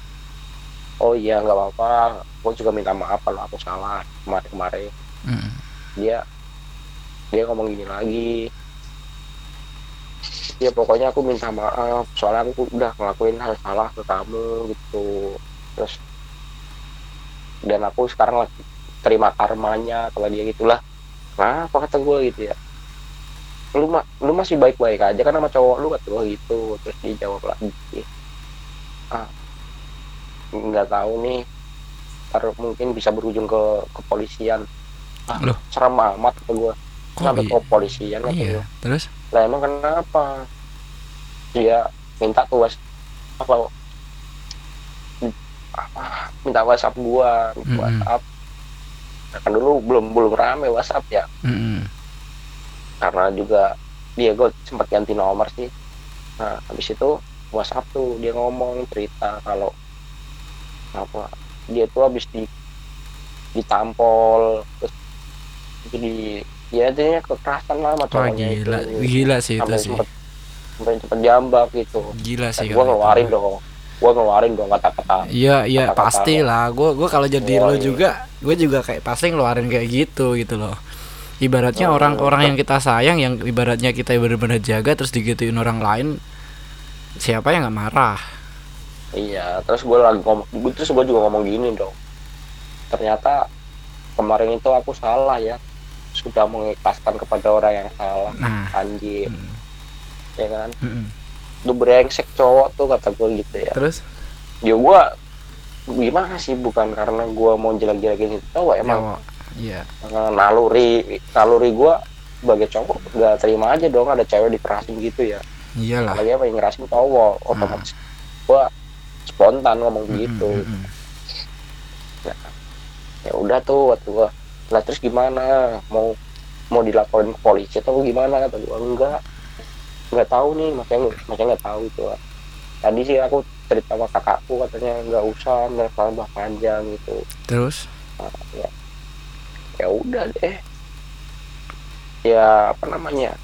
oh iya nggak apa-apa. Gue juga minta maaf kalau aku salah kemarin kemarin Mm-mm. dia dia ngomong gini lagi. Ya pokoknya aku minta maaf. Soalnya aku udah ngelakuin hal salah ke kamu gitu. Terus dan aku sekarang lagi terima karmanya kalau dia gitulah. Nah apa kata gue gitu ya? Lu ma lu masih baik-baik aja kan sama cowok lu kata gue gitu. Terus dia jawab lagi. Ah nggak tahu nih. Ntar mungkin bisa berujung ke kepolisian. Ah Loh. serem amat kata gue sampai iya? ke kepolisian kata iya terus? Lah emang kenapa? Dia minta tuh was apa? Apa? Minta WhatsApp gua minta Mm-mm. WhatsApp. Nah, kan dulu belum belum rame WhatsApp ya. Mm-mm. karena juga dia gue sempat ganti nomor sih. Nah habis itu WhatsApp tuh dia ngomong cerita kalau apa dia tuh habis di ditampol terus jadi ya intinya kekerasan lah wah cowoknya gila itu gila sih itu sampai sih sempet sampai cepet jambak gitu gila sih gue kalau itu. ngeluarin dong gue ngeluarin dong kata-kata Iya iya pasti lah. Gue gua kalau jadi Oh, lo iya. juga, gue juga kayak pasti ngeluarin kayak gitu gitu loh. Ibaratnya Oh, orang-orang iya. yang kita sayang, yang ibaratnya kita benar-benar jaga, terus digituin orang lain, siapa yang nggak marah? Iya terus gue lagi ngomong terus gue juga ngomong gini dong. Ternyata kemarin itu aku salah ya. Sudah mengikhlaskan kepada orang yang salah Nah, anjir mm, ya kan? Mm-mm. lu brengsek cowok tuh kata gue gitu ya. Terus? Ya gue gimana sih? Bukan karena gue mau jelek-jelekin itu cowok emang. Iya. eh, naluri naluri gue sebagai cowok gak terima aja dong ada cewek dikerasin gitu ya. Iyalah. apalagi apa yang ngerasin cowok otomatis. Gue spontan ngomong Mm-mm, gitu. mm-mm. ya. Udah tuh waktu gua lah terus gimana? Mau mau dilaporin ke polisi atau gimana? Kata gua enggak. Nggak tahu nih makanya makanya nggak tahu itu tadi sih aku cerita sama kakakku katanya nggak usah nggak tambah panjang gitu. Terus? Nah, ya. Ya udah deh. Ya apa namanya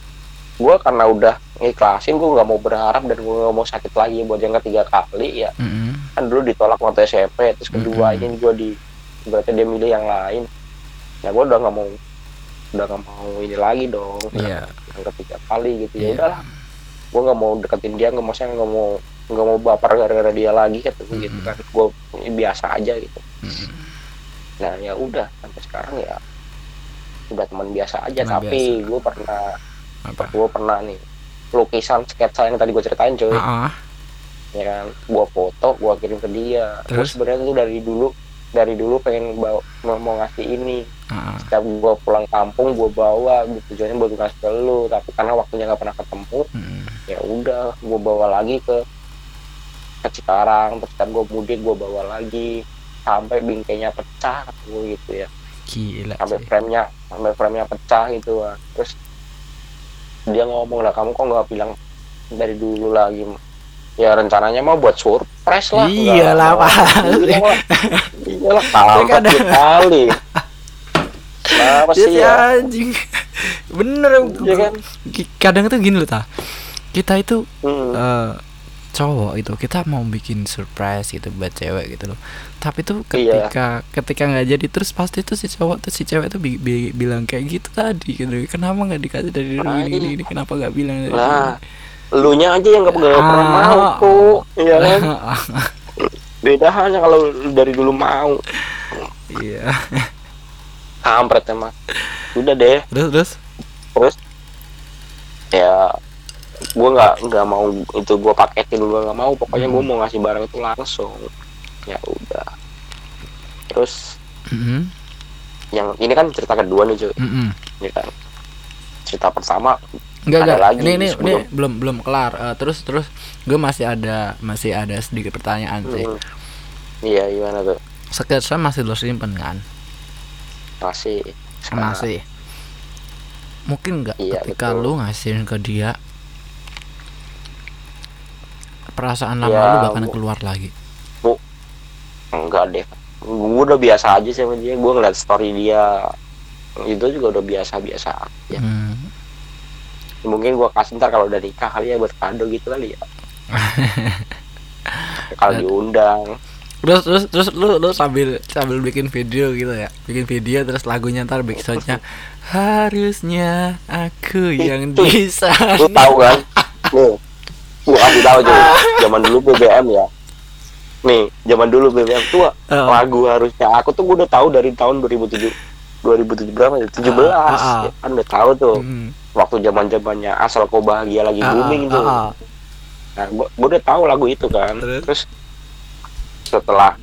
gua karena udah ngiklasin gua nggak mau berharap dan gua nggak mau sakit lagi buat yang ketiga kali ya Mm-mm. kan dulu ditolak waktu SMP terus kedua Mm-mm. ini gue di berarti dia milih yang lain ya gue udah nggak mau udah gak mau ini lagi dong Iya. yang ketiga kali gitu ya Iya. udahlah gue nggak mau deketin dia nggak mau saya nggak mau nggak mau baper gara-gara dia lagi kata gue gitu kan gue biasa aja gitu Mm-mm. nah ya udah sampai sekarang ya udah teman biasa aja Teman tapi gue pernah apa? Gue pernah nih lukisan sketsa yang tadi gue ceritain cuy. Ah, ah. ya kan? Gue foto gue kirim ke dia. Terus? sebenarnya tuh dari dulu dari dulu pengen bawa, mau, mau ngasih ini. Ah, ah. setiap gue pulang kampung gue bawa tujuannya buat ngasih ke lu. Tapi karena waktunya nggak pernah ketemu Mm-mm. ya udah gue bawa lagi ke ke Cikarang. Terus kan gue mudik gue bawa lagi. Sampai bingkainya pecah gue gitu ya. Gila sampai frame-nya sampai frame-nya pecah gitu terus dia ngomong lah kamu kok nggak bilang dari dulu lagi? Ya rencananya mau buat surprise lah. Iyalah, Nggak- Pak. iyalah. *laughs* Iyalah ada- kali. Iya sih ya? anjing. Bener Iya kan? Kadang tuh gini loh ta kita itu Hmm. eh, cowok itu kita mau bikin surprise gitu buat cewek gitu loh. Tapi tuh Iya. ketika ketika nggak jadi terus pasti tuh si cowok tuh si cewek tuh bi- bi- bilang kayak gitu tadi gitu. Kenapa nggak dikasih dari dulu Nah, ini, ini, ini? Kenapa nggak bilang dari Lah, lu nya aja yang nggak nggak pernah Ah. mau kok. Iya *laughs* kan? Beda halnya kalau dari dulu mau. Iya. Kampret emang. Udah deh. Terus terus? Terus gue nggak nggak mau itu gue paketin gue nggak mau pokoknya gue Hmm. mau ngasih barang itu langsung ya udah terus Mm-mm, yang ini kan cerita kedua nih cuy mm-mm. ini kan cerita pertama Enggak Ada enggak. lagi ini ini ini belum belum kelar. Eh, terus terus gue masih ada masih ada sedikit pertanyaan sih. hmm, iya gimana tuh Sketsa masih lo simpen kan? masih sekarang. Masih. Mungkin nggak Iya, ketika betul. lu ngasihin ke dia perasaan lama Ya, lu bahkan bu- keluar lagi. enggak deh gue udah biasa aja sama dia gue ngeliat story dia itu juga udah biasa biasa aja Hmm. mungkin gue kasih ntar kalau udah nikah kali ya buat kado gitu kali ya *laughs* kalau diundang Terus terus terus lu lu sambil sambil bikin video gitu ya. Bikin video terus lagunya ntar backsoundnya harusnya aku yang di sana. lu tahu kan *laughs* nih gue kasih tahu cuy zaman dulu BBM ya nih zaman dulu BBM tuh Oh. lagu harusnya aku tuh gue udah tahu dari tahun 2007 2007 berapa ya 17 Ah, ah, ah. ya kan udah tahu tuh Hmm. waktu zaman zamannya asal kau bahagia lagi Ah, booming ah, tuh ah, ah. nah gue udah tahu lagu itu kan Terus? terus setelah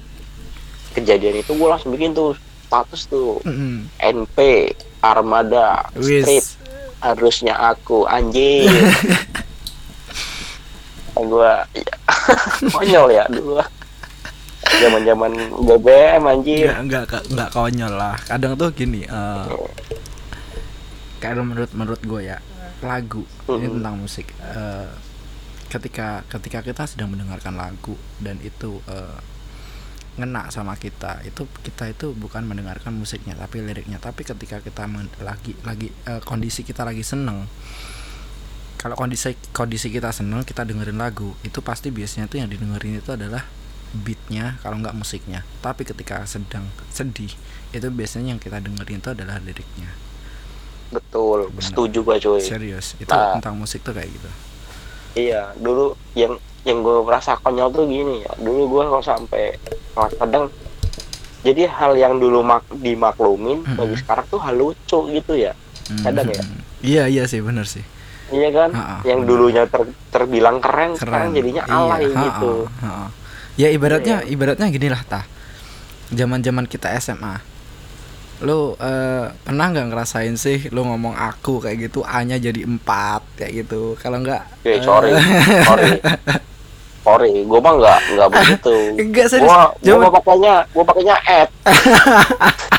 kejadian itu gue langsung bikin tuh status tuh Mm-mm. NP Armada Street Wis. harusnya aku anjing *laughs* gue *laughs* ya, konyol ya dulu zaman zaman BBM anjir Enggak, enggak, enggak, konyol lah. Kadang tuh gini, eh kalau menurut menurut gue ya, lagu ini tentang musik. eh, ketika ketika kita sedang mendengarkan lagu dan itu eh, ngena sama kita, itu kita itu bukan mendengarkan musiknya tapi liriknya. Tapi ketika kita men- lagi lagi eh, kondisi kita lagi seneng, kalau kondisi kondisi kita seneng kita dengerin lagu itu pasti biasanya tuh yang didengerin itu adalah beatnya kalau nggak musiknya tapi ketika sedang sedih itu biasanya yang kita dengerin itu adalah liriknya betul Benar. setuju gue cuy serius itu Nah. tentang musik tuh kayak gitu iya dulu yang yang gue merasa konyol tuh gini ya dulu gue kalau sampai kadang jadi hal yang dulu mak dimaklumin Mm-mm. bagi sekarang tuh hal lucu gitu ya Kadang ya? Hmm. iya iya sih bener sih iya kan Ha-ha, yang bener. dulunya ter- terbilang keren, sekarang keren jadinya alay Iya, gitu ha-ha, ha-ha. ya ibaratnya Iya. ibaratnya gini lah tah zaman zaman kita SMA lu eh, pernah nggak ngerasain sih lu ngomong aku kayak gitu a nya jadi empat kayak gitu kalau nggak Eh, sorry, sorry, sorry, gue mah nggak nggak begitu. *laughs* enggak serius Gua, gua mah pakainya, gua pakainya at. *laughs*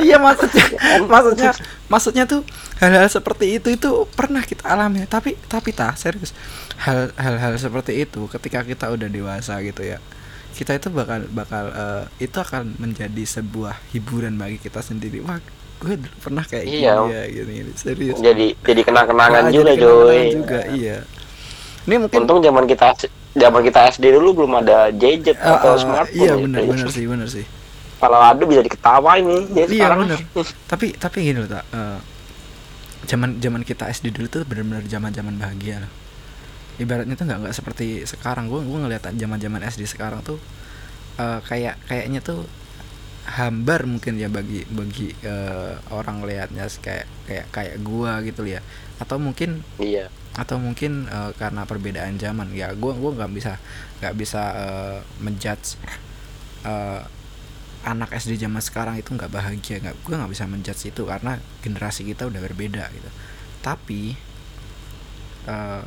iya maksudnya maksudnya maksudnya tuh hal-hal seperti itu itu pernah kita alami tapi tapi tah serius hal hal-hal seperti itu ketika kita udah dewasa gitu ya kita itu bakal bakal eh, itu akan menjadi sebuah hiburan bagi kita sendiri wah gue dulu pernah kayak Iya. gini ya gini, gini. serius Jadi jadi kenang-kenangan juga, jadi kenang-kenangan Joy. juga iya ini mungkin Untung zaman kita zaman kita SD dulu belum ada gadget Ah, atau ah, smartphone. iya ya, benar benar sih benar sih kalau ada bisa diketawain nih. Ya iya sekarang bener. *laughs* Tapi tapi gini loh tak eh, zaman zaman kita SD dulu tuh benar-benar zaman zaman bahagia loh. Ibaratnya tuh nggak nggak seperti sekarang. Gue gue ngeliat zaman zaman SD sekarang tuh eh, kayak kayaknya tuh hambar mungkin ya bagi bagi eh, orang lihatnya kayak kayak kayak gua gitu ya. Atau mungkin iya. atau mungkin eh, karena perbedaan zaman. Ya gua gua nggak bisa nggak bisa eh, menjudge anak SD zaman sekarang itu nggak bahagia nggak gua nggak bisa menjudge itu karena generasi kita udah berbeda gitu. Tapi eh,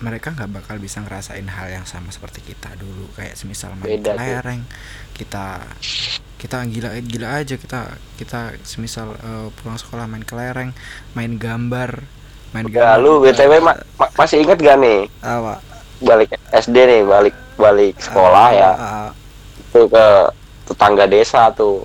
mereka nggak bakal bisa ngerasain hal yang sama seperti kita dulu. Kayak semisal main Beda kelereng kita kita gila gila aja kita kita semisal eh, pulang sekolah main kelereng main gambar main ya lu eh, btw ma- ma- masih inget gak nih? Apa? Balik SD nih balik balik sekolah Ah, ya. ah. tuh ke tetangga desa tuh.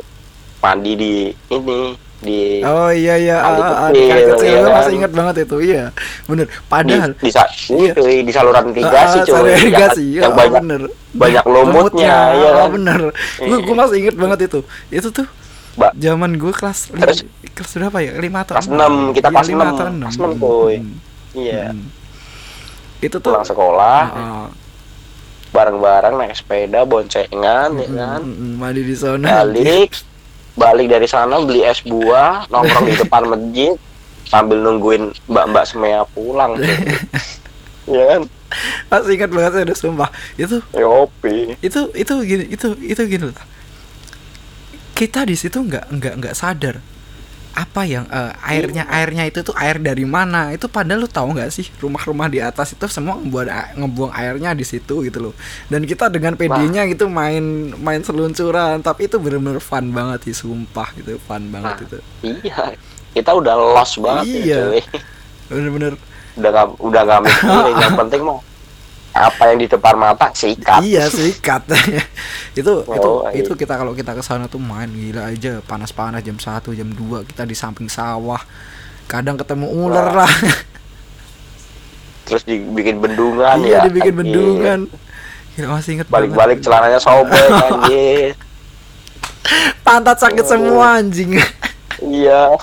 Mandi di ini di Oh iya iya. Kali ah, ah, kecil, di kali kecil iya gue kan? masih ingat banget itu. Iya bener. Di, padahal di, sa- Iya. itu, di saluran irigasi Ah, ah, cuy. irigasi, yang ah, banyak bener. banyak lumutnya ya ah, kan? bener. Gue gue masih inget banget itu. Itu tuh Ba- zaman gue kelas Terus? kelas berapa ya? Lima atau Kelas enam? kita Iya, kelas enam. Kelas enam, boy. Hmm, iya. Hmm. itu tuh pulang sekolah. Ah, bareng-bareng naik sepeda boncengan ya hmm, kan? hmm, mandi di sana balik balik dari sana beli es buah *laughs* nongkrong di depan masjid sambil nungguin mbak-mbak semea pulang. *laughs* Ya kan? Masih ingat banget saya udah sumpah. Itu Yopi itu itu gini itu itu gini loh. Kita di situ nggak nggak nggak sadar apa yang eh, airnya airnya itu tuh air dari mana itu padahal lu tahu nggak sih rumah-rumah di atas itu semua ngebuang ngebuang airnya di situ gitu loh dan kita dengan PD-nya gitu main main seluncuran tapi itu bener-bener fun banget sih sumpah gitu fun banget Nah. itu iya kita udah lost banget Iya. ya, cuy. bener-bener udah gak udah gak mikirin yang *laughs* penting mah apa yang di depan mata sikat. Iya sikat. Itu *laughs* itu Oh, iya. itu kita kalau kita ke sana tuh main gila aja. Panas-panas jam 1 jam 2 kita di samping sawah. Kadang ketemu ular Wah, lah. Terus dibikin bendungan iya ya dibikin anjir. bendungan. Gila masih inget balik-balik banget. celananya sobek *laughs* anjir pantat sakit Oh. semua anjing. Iya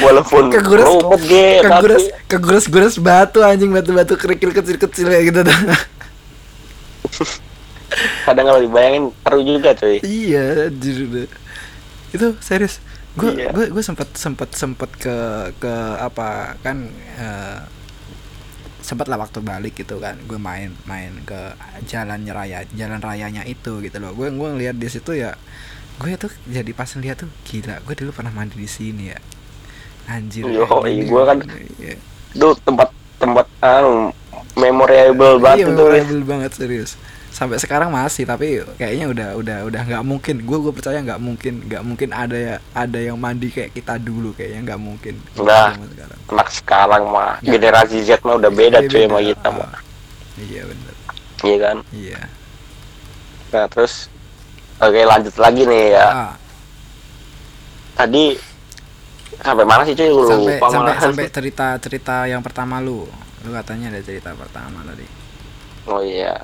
walaupun Kegores- rumput ge kegures tapi kegures gures batu anjing batu-batu kerikil kecil-kecil kayak gitu dah *laughs* kadang kalau dibayangin seru juga cuy. Iya udah. itu serius. Gue Iya. gue gue sempet sempet sempet ke ke apa kan eh, sempet lah waktu balik gitu kan. Gue main main ke jalan raya jalan rayanya itu gitu loh. Gue gue ngeliat di situ ya gue tuh jadi pas lihat tuh gila gue dulu pernah mandi di sini ya anjir Yo, iya, gua kan iya. itu tempat tempat anu memorable iya banget tuh memorable banget serius sampai sekarang masih tapi kayaknya udah udah udah nggak mungkin gue gue percaya nggak mungkin nggak mungkin ada ya ada yang mandi kayak kita dulu kayaknya nggak mungkin. Zaman sekarang. anak sekarang mah Ya. generasi Z mah udah beda Iya, cuy sama beda. kita mah Ah, iya bener iya kan iya nah terus oke lanjut lagi nih ya Ah, tadi sampai mana sih cuy? Lu sampai lupa sampai sampai cerita cerita yang pertama lu. Lu katanya ada cerita pertama tadi. Oh iya.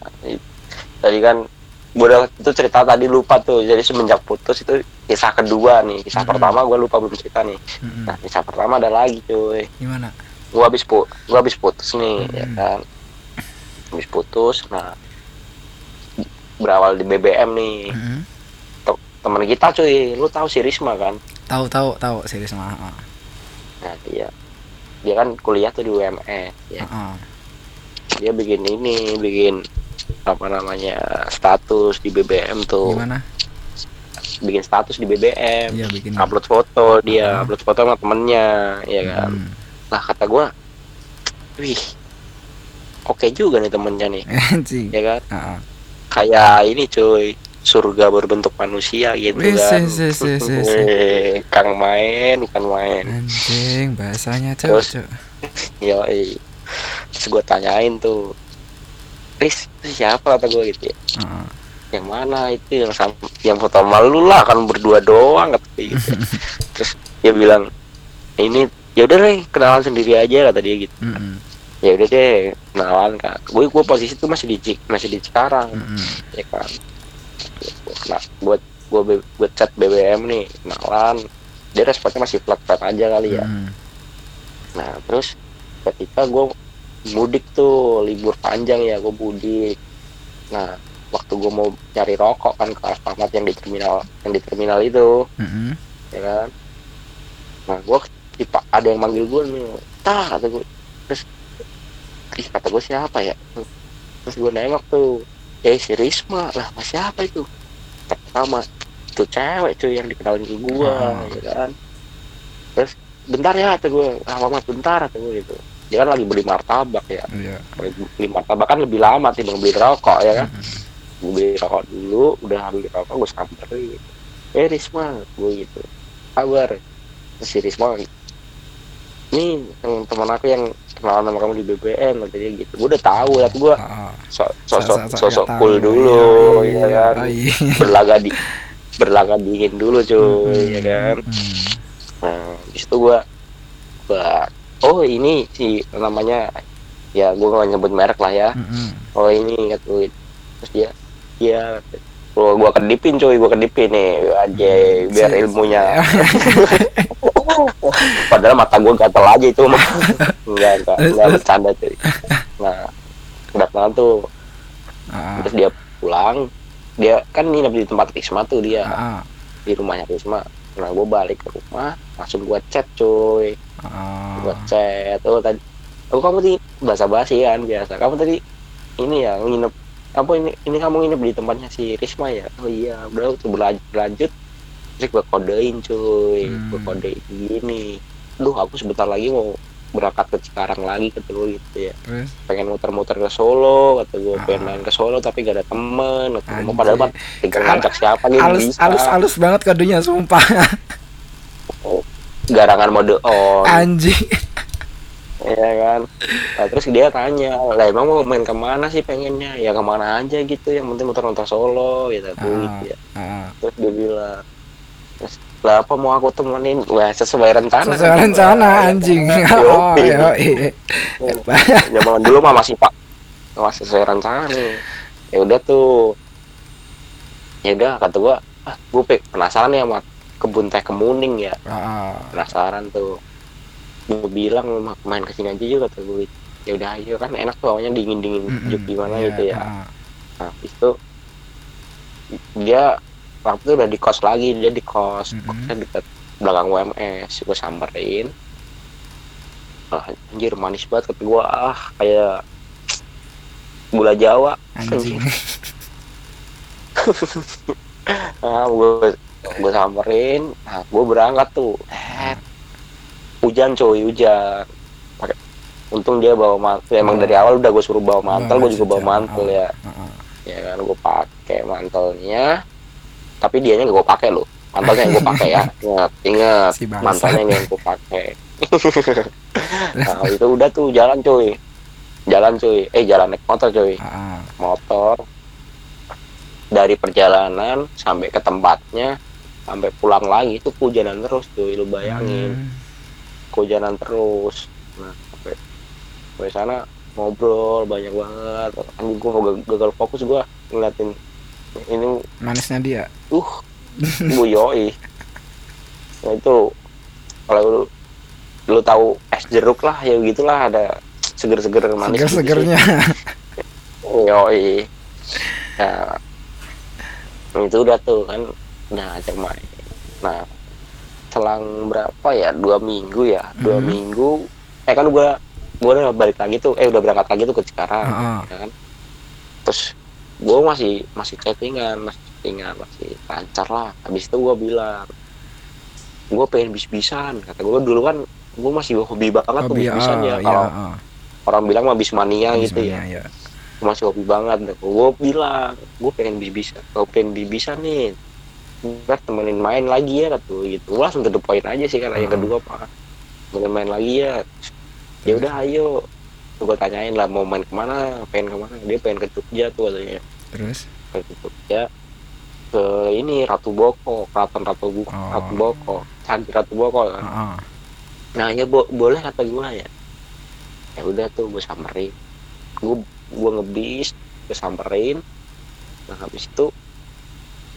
Tadi kan gue udah itu cerita tadi lupa tuh. Jadi semenjak putus itu kisah kedua nih. Kisah Mm-mm. pertama gue lupa belum cerita nih. Mm-mm. nah kisah pertama ada lagi cuy. Gimana? Gue habis pu gue habis putus nih ya Mm-mm. kan. Habis putus nah berawal di BBM nih. Mm-mm. Te- temen kita cuy. Lu tahu si Risma kan tahu tahu tahu. Serius mah ah. nah dia dia kan kuliah tuh di UMS ya. Ah. dia bikin ini bikin apa namanya status di BBM tuh. Gimana? Bikin status di BBM iya bikin. Upload foto dia Ah. upload foto sama temennya ya kan? Mm. lah kata gua wih oke juga nih temennya nih. *laughs* Ya kan? Ah, ah. kayak ini cuy surga berbentuk manusia gitu Wih, kan. se. Eh, kang main bukan main. Anjing bahasanya Terus? cok. yo terus gue tanyain tuh Riz siapa? Kata gue gitu ya. Ah. yang mana itu? Yang sam- yang foto malu lah kan berdua doang kata gitu. *laughs* Terus dia bilang ini ya udah deh kenalan sendiri aja kata dia gitu. Mm-mm. ya udah deh kenalan kan gue gue posisi tuh masih di masih di Cikarang. Mm-mm. ya kan nah buat gue gue chat BBM nih kenalan dia responnya masih flat flat aja kali ya. Mm. nah terus ketika gue mudik tuh libur panjang ya gue mudik. Nah waktu gue mau cari rokok kan ke Alfamart yang di terminal yang di terminal itu. Mm-mm. ya kan? Nah gue tipe ada yang manggil gue nih tah kata gue terus ih kata gue siapa ya? Terus gue nengok tuh eh si Risma lah mas siapa itu? Pertama itu cewek cuy yang dikenalin ke gue Ah. ya kan? Terus bentar ya kata gue ah mas bentar kata gue gitu. Dia kan lagi beli martabak ya. Iya. beli martabak kan lebih lama timbang beli rokok ya kan? Mm-mm. gue beli rokok dulu udah beli rokok gue samperin. Eh Risma gue gitu. Kabar si Risma ini yang teman aku yang kenalan sama kamu di BBM kata dia gitu. Gue udah tahu tapi gue Ah, so- sosok sosok nggak cool dulu Iya, ya kan. oh iya. berlaga di berlaga dingin dulu cuy ya kan. Nah di situ gue gua oh ini si namanya ya gue gak nyebut merek lah ya. Mm-mm. oh ini kata gue terus dia iya gua gua kedipin cuy gua kedipin nih aja biar Si- *laughs* padahal mata gua gatel aja itu mah enggak enggak enggak bercanda cuy. Nah udah kenal tuh. Ah, terus dia pulang. Dia kan nginep di tempat Risma tuh dia. Ah, di rumahnya Risma. Nah gua balik ke rumah langsung gua chat cuy. Ah. gua chat. Oh tadi oh kamu tadi bahasa basi kan biasa. Kamu tadi ini ya nginep. Apa ini ini kamu nginep di tempatnya si Risma ya? Oh iya. Udah tuh berlanjut, berlanjut terus gua kodein cuy Hmm. gua kodein gini duh aku sebentar lagi mau berangkat ke Cikarang lagi kata gue gitu ya Terus pengen muter-muter ke Solo kata gue Ah. pengen main ke Solo tapi gak ada temen kata. Anjir. padahal mah tinggal ngajak siapa gitu halus bisa halus halus banget kodenya sumpah garangan mode on anjing Iya kan. Nah, terus dia tanya, lah emang mau main ke mana sih pengennya? Ya ke mana aja gitu, yang penting muter-muter Solo gitu, Ah. gitu ya. Ah, Terus dia bilang, lah apa mau aku temenin? Wah sesuai rencana. sesuai rencana Wah, anjing *laughs* ya kan? oh iya iya Zaman dulu mah masih pak, masih sesuai rencana nih. Ya udah tuh, ya udah kata gua, ah gue penasaran ya sama kebun teh kemuning ya, Ah, penasaran tuh. Gue bilang "Ma- main ke sini aja juga kata gue. Ya udah ayo kan enak tuh awalnya dingin dingin mm-mm. sejuk gimana Iya, gitu ya. ah, Nah, habis itu dia waktu itu udah di kos lagi, dia di kos, Mhm. kosnya deket belakang UMS, gue samperin. Ah, anjir manis banget kata gue, ah kayak gula Jawa. anjing *laughs* Nah, gue gue samperin, nah gue berangkat tuh. Eh, hujan coy, hujan. Pakai untung dia bawa mantel. Emang Oh. dari awal udah gue suruh bawa mantel, gue juga bawa mantel Oh. ya. Ah, ah. ya kan gue pakai mantelnya tapi dianya gak gue pakai loh. Mantelnya yang gue pakai ya. *laughs* Ingat ingat. Si bangsat. mantelnya yang gue pakai. *laughs* Nah itu udah tuh jalan cuy. Jalan cuy. Eh jalan naik motor cuy. Ah, ah. motor. Dari perjalanan sampai ke tempatnya sampai pulang lagi itu hujanan terus cuy. Lu bayangin. Hmm. kehujanan terus. Nah sampai sampai sana ngobrol banyak banget. Anjing gue gagal, gagal fokus gue ngeliatin ini manisnya dia. Uh bu yoi. Nah itu kalau lu, lu tahu es jeruk lah ya gitulah ada seger-seger manis gitu. Seger-segernya. Yoi. Nah itu udah tuh kan. Nah main nah selang berapa ya? Dua minggu ya? Dua Mhm. minggu. Eh kan gua gua udah balik lagi tuh. Eh udah berangkat lagi tuh ke Cikarang Ah, ah. ya kan? Terus gua masih masih chattingan masih chattingan masih lancar lah. Habis itu gua bilang gua pengen bis-bisan kata gua. Dulu kan gua masih hobi banget tuh hobi bis-bisan ya. ah, kalau ah. orang bilang mah bismania gitu ya. Bismillah, ya. masih hobi banget gue bilang gue pengen bis bisa gue pengen bis bisa nih. Ntar temenin main lagi ya kata gue gitu. Gua langsung to the point aja sih karena yang Ah. kedua pak. Temenin main lagi ya. Ya udah ayo gue tanyain lah mau main ke mana pengen ke mana. Dia pengen ke Jogja tuh katanya. Terus? Ke Jogja. Ke ini Ratu Boko Keraton Ratu Boko Oh. Ratu Boko. Candi Ratu Boko kan. Ah. nah ya bo- boleh kata gue ya. Ya udah tuh gue samperin. Gue gue ngebis gue samperin. Nah habis itu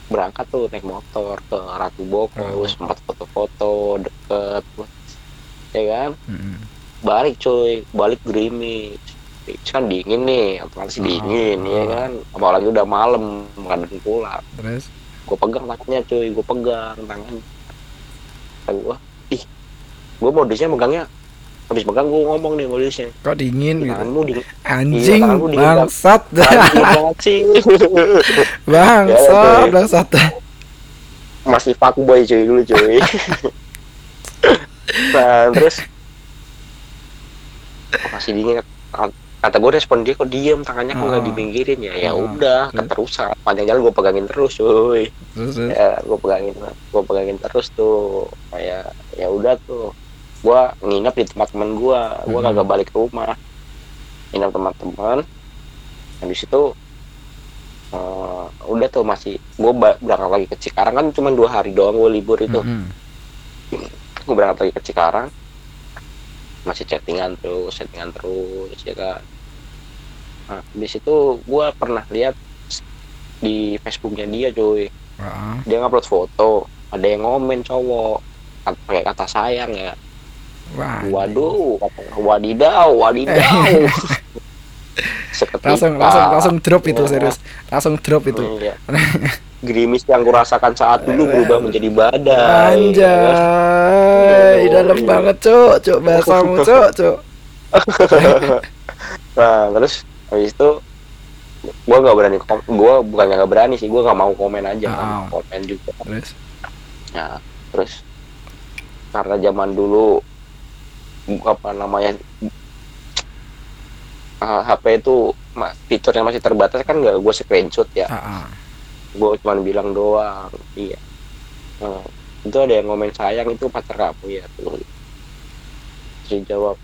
berangkat tuh naik motor ke Ratu Boko. Oh. sempat foto-foto deket ya kan? Mm-mm. Balik coy balik gerimis kan dingin nih. Otomatis Oh. dingin ya kan? Apalagi udah malam kadang pulang terus? Gue pegang tangannya cuy. Gue pegang tangannya kata gue ih gue modusnya megangnya. Habis pegang gue ngomong nih modusnya. Kok dingin gitu? Tanganmu dingin anjing tanganmu dingin bangsat Anjing sih *laughs* bangsat bangsat masih fuckboy cuy dulu cuy. *laughs* Nah terus masih dingin. Kata gue respon dia kok diem tangannya kok nggak Oh. dipinggirin ya. Ya Oh. udah Terus? keterusan. Panjang jalan gue pegangin terus cuy. Terus terus. Ya gue pegangin gue pegangin terus tuh. Kayak ya udah tuh. Gue nginep di tempat teman gue gue Hmm. kagak balik ke rumah. Nginep teman-teman habis itu eh, udah tuh masih gue berangkat lagi ke Cikarang. Kan cuma dua hari doang gue libur itu. Mm-mm. gue berangkat lagi ke Cikarang masih chattingan terus chattingan terus ya kan? Nah, di situ gue pernah lihat di Facebooknya dia cuy. Wah, dia ngupload foto ada yang ngomen cowok. Pakai kata sayang ya. Wah waduh wadidaw wadidaw *laughs* Seketika, langsung langsung langsung drop itu Ya. serius langsung drop itu Iya. gerimis yang kurasakan saat dulu berubah menjadi badai anjay dalam Iya. banget cuk cuk bahasamu cuk cuk *laughs* nah terus habis itu gue nggak berani gue bukan nggak berani sih gue nggak mau komen aja nggak Ah. mau komen juga terus nah terus karena zaman dulu apa namanya eh, HP itu ma- fiturnya masih terbatas kan nggak gue screenshot ya. Ah, ah. gue cuma bilang doang iya. Nah, itu ada yang ngomen sayang itu pacar kamu ya tuh. Terus dia jawab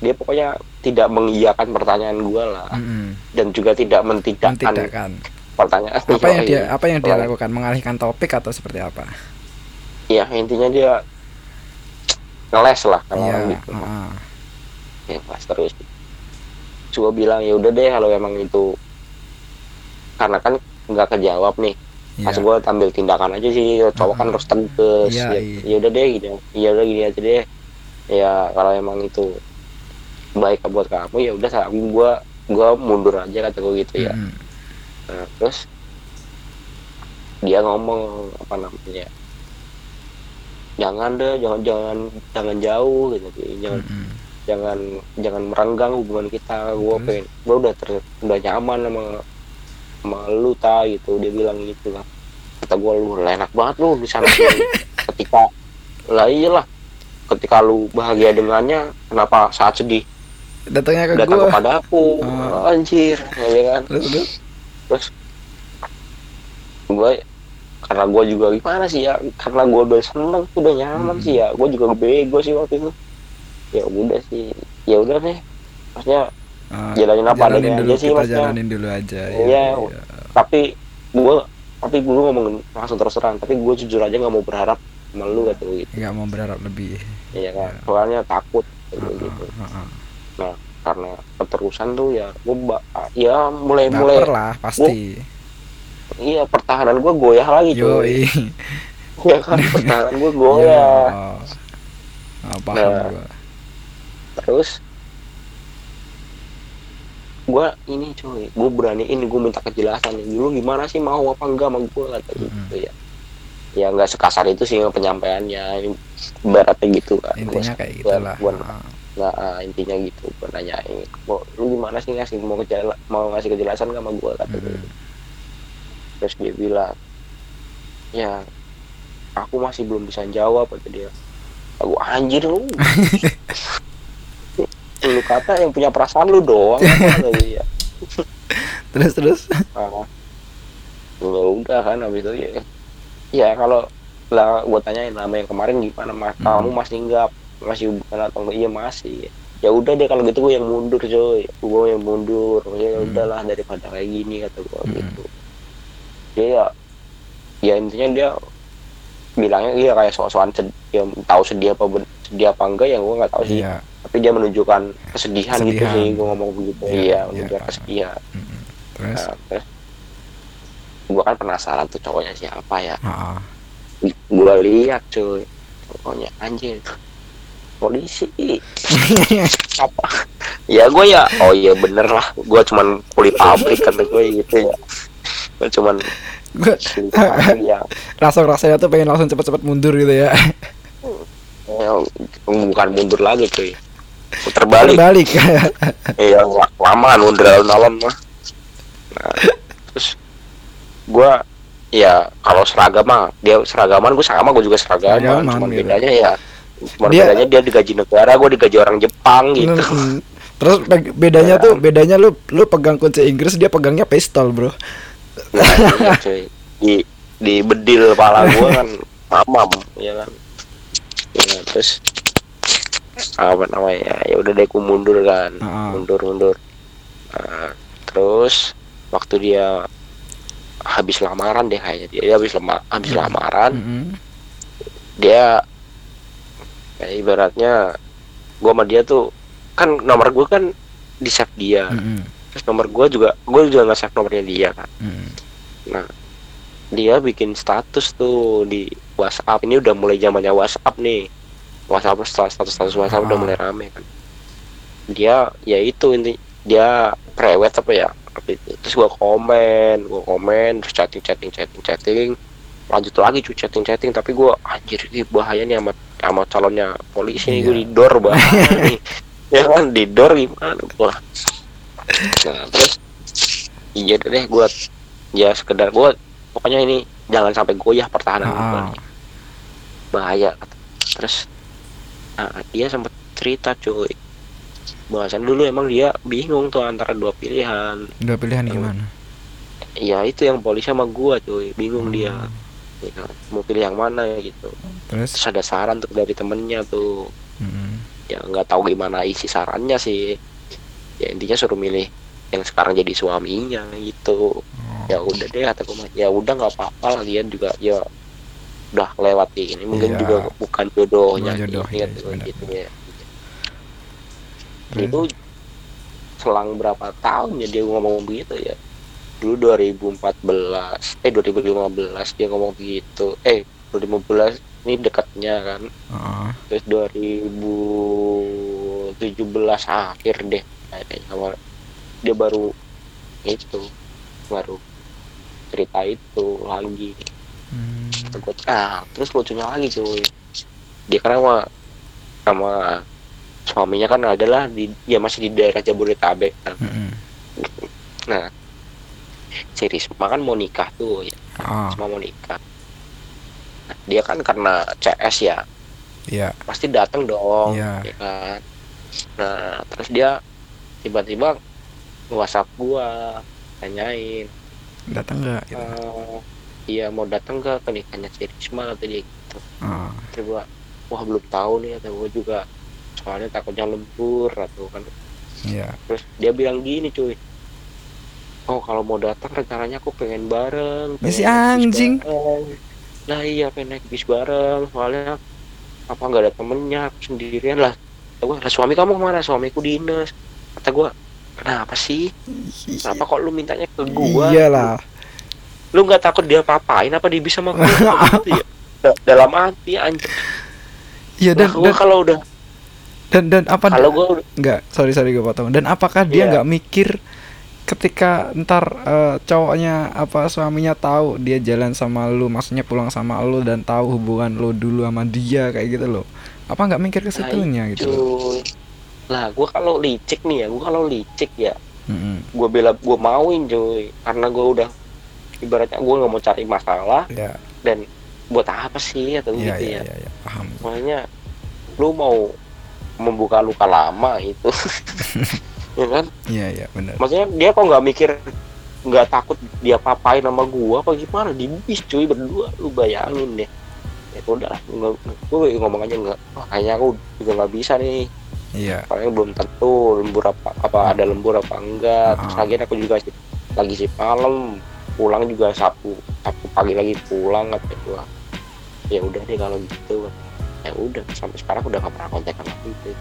dia pokoknya tidak mengiyakan pertanyaan gue lah. Mm-mm. dan juga tidak mentidakkan mentidakkan pertanyaan. Apa yang dia *laughs* apa yang dia lakukan? Mengalihkan topik atau seperti apa? Ya intinya dia ngeles lah kalau orang gitu. ah. ya ngeles terus coba bilang ya udah deh kalau emang itu karena kan nggak kejawab nih pas Iya. gue tampil tindakan aja sih cowok kan Ah. harus tegas Iya, ya, iya. ya udah deh gitu ya udah gini aja deh ya kalau emang itu baik buat kamu ya udah gue gue mundur aja kata gue gitu ya Mm-mm. Nah, terus dia ngomong apa namanya jangan deh jangan jangan jangan jauh gitu jangan Mm-mm. Jangan jangan merenggang hubungan kita. Gue Terus? pengen gue udah ter, udah nyaman sama sama lu ta gitu. Dia bilang gitu lah. Kata gue lu enak banget lu di sana. Sini." *laughs* ketika lah iyalah. Ketika lu bahagia dengannya kenapa saat sedih? Datangnya ke datang gua. kepada aku. Ah. anjir ya kan? Terus terus terus gue karena gue juga gimana sih ya? Karena gue udah seneng udah nyaman Hmm. sih ya. Gue juga bego sih waktu itu ya udah sih ya udah deh maksudnya Ah, jalanin apa jalanin adanya dulu aja sih kita maksudnya jalanin dulu aja Iya. iya. tapi gue tapi gue ngomong langsung terus terang tapi gue jujur aja nggak mau berharap sama lu kata gue gitu nggak mau berharap lebih ya kan Iya. soalnya takut kata gue Ah, gitu ah, ah. karena keterusan tuh ya gue ya mulai mulai baper lah pasti iya pertahanan gue goyah lagi yo cuy ya kan pertahanan gue goyah oh, paham Nah. gua. Terus gue ini cuy gue beraniin gue minta kejelasan nih dulu gimana sih mau apa enggak sama gue kata Mm-mm. gitu ya. Ya nggak sekasar itu sih penyampaiannya ini beratnya gitu kan intinya Gua- kayak gua- gitulah. gua- Ah, nggak ah, intinya gitu gue nanyain mau lu gimana sih ngasih mau kejela mau ngasih kejelasan gak sama gue kata mm. terus dia bilang ya aku masih belum bisa jawab kata dia. Aku anjir lu *laughs* lu kata yang punya perasaan lu doang. *laughs* Dia terus terus? Ah, ya udah kan habis itu ya. Ya kalau lah gue tanyain nama yang kemarin gimana mas? Hmm. kamu masih nggak masih hubungan atau enggak? Iya masih. Ya udah deh kalau gitu gue yang mundur coy. Gue yang mundur. Ya Hmm. udahlah daripada kayak gini kata gue Hmm. gitu. Dia ya ya intinya dia bilangnya iya kayak soal-soal sedih ya tahu sedih apa sedih apa enggak ya gue nggak tahu sih. Iya tapi dia menunjukkan kesedihan, gitu Kesedihan. sih gue ngomong begitu. Iya, iya iya, menunjukkan paham. kesedihan. Mm-mm. terus? Nah, terus? Gua kan penasaran tuh cowoknya siapa ya. Heeh. gua lihat cuy. Cowoknya anjir polisi. *laughs* Apa? Ya gue ya oh iya bener lah. Gue cuman kulit pabrik kata gue gitu ya. Gue cuman pabrik *laughs* ya. langsung rasanya tuh pengen langsung cepet-cepet mundur gitu ya. Ya, bukan mundur lagi cuy puter balik Balik. *laughs* iya la- lama mundur alun-alun mah nah, terus gua ya kalau seragam mah dia seragaman gue sama gue juga seragaman Seragaman, cuman gitu. bedanya ya cuman Dia- bedanya dia digaji negara gue digaji orang Jepang gitu Mm, Terus be- bedanya tuh bedanya lu lu pegang kunci Inggris dia pegangnya pistol, Bro. Nah, iya, cuy. di di bedil kepala gue kan *laughs* mamam ya kan ya, terus apa namanya ya udah deh gue mundur kan Heeh. mundur mundur Nah, terus waktu dia habis lamaran deh kayaknya dia, dia habis lama habis lamaran dia kayak ibaratnya gue sama dia tuh kan nomor gue kan di save dia Mm-mm. terus nomor gue juga gue juga nggak save nomornya dia kan Mm. Nah, dia bikin status tuh di WhatsApp. Ini udah mulai zamannya WhatsApp nih. WhatsApp status status, status WhatsApp udah Ah. mulai rame kan. Dia ya itu inti dia prewed apa ya? Terus gua komen, gua komen, terus chatting chatting chatting chatting. Lanjut lagi cuy chatting chatting tapi gua anjir ini bahaya nih sama sama calonnya polisi nih Iya. gua di door bahaya *laughs* *laughs* nih. Ya kan di door gimana gua. Nah, terus iya deh gua ya sekedar gue pokoknya ini jangan sampai goyah pertahanan gua Ah. nih. bahaya terus nah, dia sempat cerita cuy. Bahasan dulu emang dia bingung tuh antara dua pilihan. Udah pilihan gimana? ya itu yang polisi sama gua cuy. Bingung dia. Hmm. Ya kan, mau pilih yang mana ya gitu. Terus? Terus ada saran tuh dari temennya tuh. Mm. ya nggak tahu gimana isi sarannya sih. Ya intinya suruh milih yang sekarang jadi suaminya gitu. Oh. ya udah deh kata gue mah, ya udah nggak apa-apa lagian juga. Ya udah lewati ini mungkin Iya. juga bukan jodohnya Bukan jodohnya, gitu, gitu ya Terus? itu selang berapa tahun ya dia ngomong begitu ya dulu 2014 eh 2015 dia ngomong begitu eh 2015 ini dekatnya kan Heeh. terus 2017 akhir deh kayaknya dia baru itu baru cerita itu lagi Hmm. Gua, ah terus lucunya lagi cuy dia kan sama sama suaminya kan adalah di ya masih di daerah Jabodetabek kan. Mm-mm. nah si Risma kan mau nikah tuh ya Ah, Risma mau nikah nah, dia kan karena CS ya iya. pasti datang dong Iya. ya kan nah terus dia tiba-tiba WhatsApp gua tanyain Datang enggak gitu. eh, iya mau datang ke pernikahannya si Risma kata dia gitu. Ah, terus gua wah belum tahu nih atau gua juga. Soalnya takutnya lembur atau kan. Iya. terus dia bilang gini cuy. Oh kalau mau datang rencananya aku pengen bareng naik bis anjing. bareng. nah iya pengen naik bis bareng. Soalnya apa nggak ada temennya aku sendirian lah. Gua lah suami kamu ke mana? Suamiku dinas kata gua kenapa sih? Kenapa kok lu mintanya ke gua? Iyalah. Lu nggak takut dia papain apa dia bisa Apa *laughs* gitu ya. Da- dalam hati anjing. Iya dan dan, kalau udah dan dan apa kalau gua udah enggak sorry sorry gue potong. Dan apakah dia Iya. nggak mikir ketika ntar eh, cowoknya apa suaminya tahu dia jalan sama lu maksudnya pulang sama lu dan tahu hubungan lu dulu sama dia kayak gitu loh. Apa nggak mikir ke situnya gitu loh? Lah gua kalau licik nih ya gua kalau licik ya Mm-mm. gue bela gue mauin cuy karena gue udah ibaratnya gue nggak mau cari masalah ya. dan buat apa sih atau iya gitu iya ya. iya ya, paham. Makanya lu mau membuka luka lama itu *laughs* ya kan? Iya iya benar. Maksudnya dia kok nggak mikir nggak takut dia papain sama gua apa gimana? Di bis cuy berdua lu bayangin deh. Ya udah gue ngomong aja nggak. Wah kayaknya aku juga nggak bisa nih. Iya. Soalnya belum tentu lembur apa apa ada lembur apa enggak. Terus Ah. lagian aku juga lagi si malam pulang juga sabtu sabtu pagi lagi pulang kata gua. Ya udah deh kalau gitu. Ya udah sampai sekarang udah gak pernah kontak sama itu.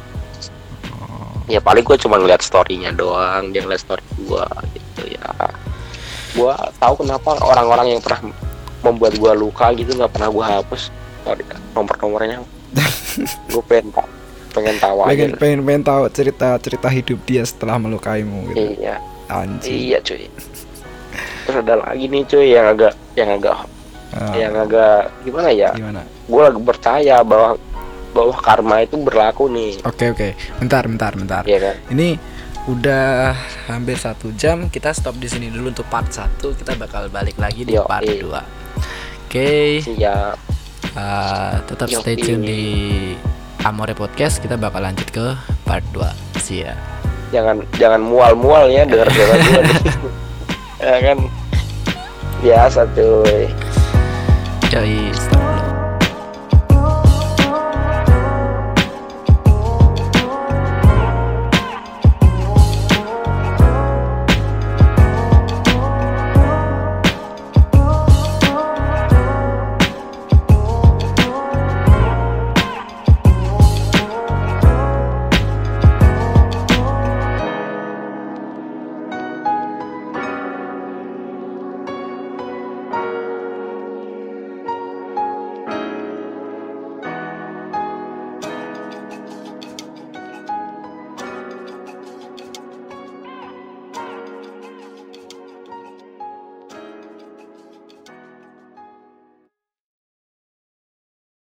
Oh. ya paling gua cuma ngeliat storynya doang dia ngeliat story gua gitu ya. Gua tahu kenapa orang-orang yang pernah membuat gua luka gitu nggak pernah gua hapus nomor-nomornya. *laughs* Gue pengen pengen tahu aja. Pengen pengen pengen tahu cerita cerita hidup dia setelah melukaimu gitu. Iya. Anjing. Iya cuy terus ada lagi nih cuy yang agak yang agak Ah, yang agak gimana ya? Gimana? Gue lagi percaya bahwa bahwa karma itu berlaku nih. Oke oke. Bentar bentar bentar. Ya kan ini udah hampir satu jam kita stop di sini dulu untuk part 1 kita bakal balik lagi di Yo, part iya. 2 oke. Iya. Uh, tetap Yo, stay tune iya. di Amore Podcast. Kita bakal lanjut ke part 2 see ya. Jangan jangan mual-mual ya dengar suara gue ya kan biasa cuy Yoi, stop.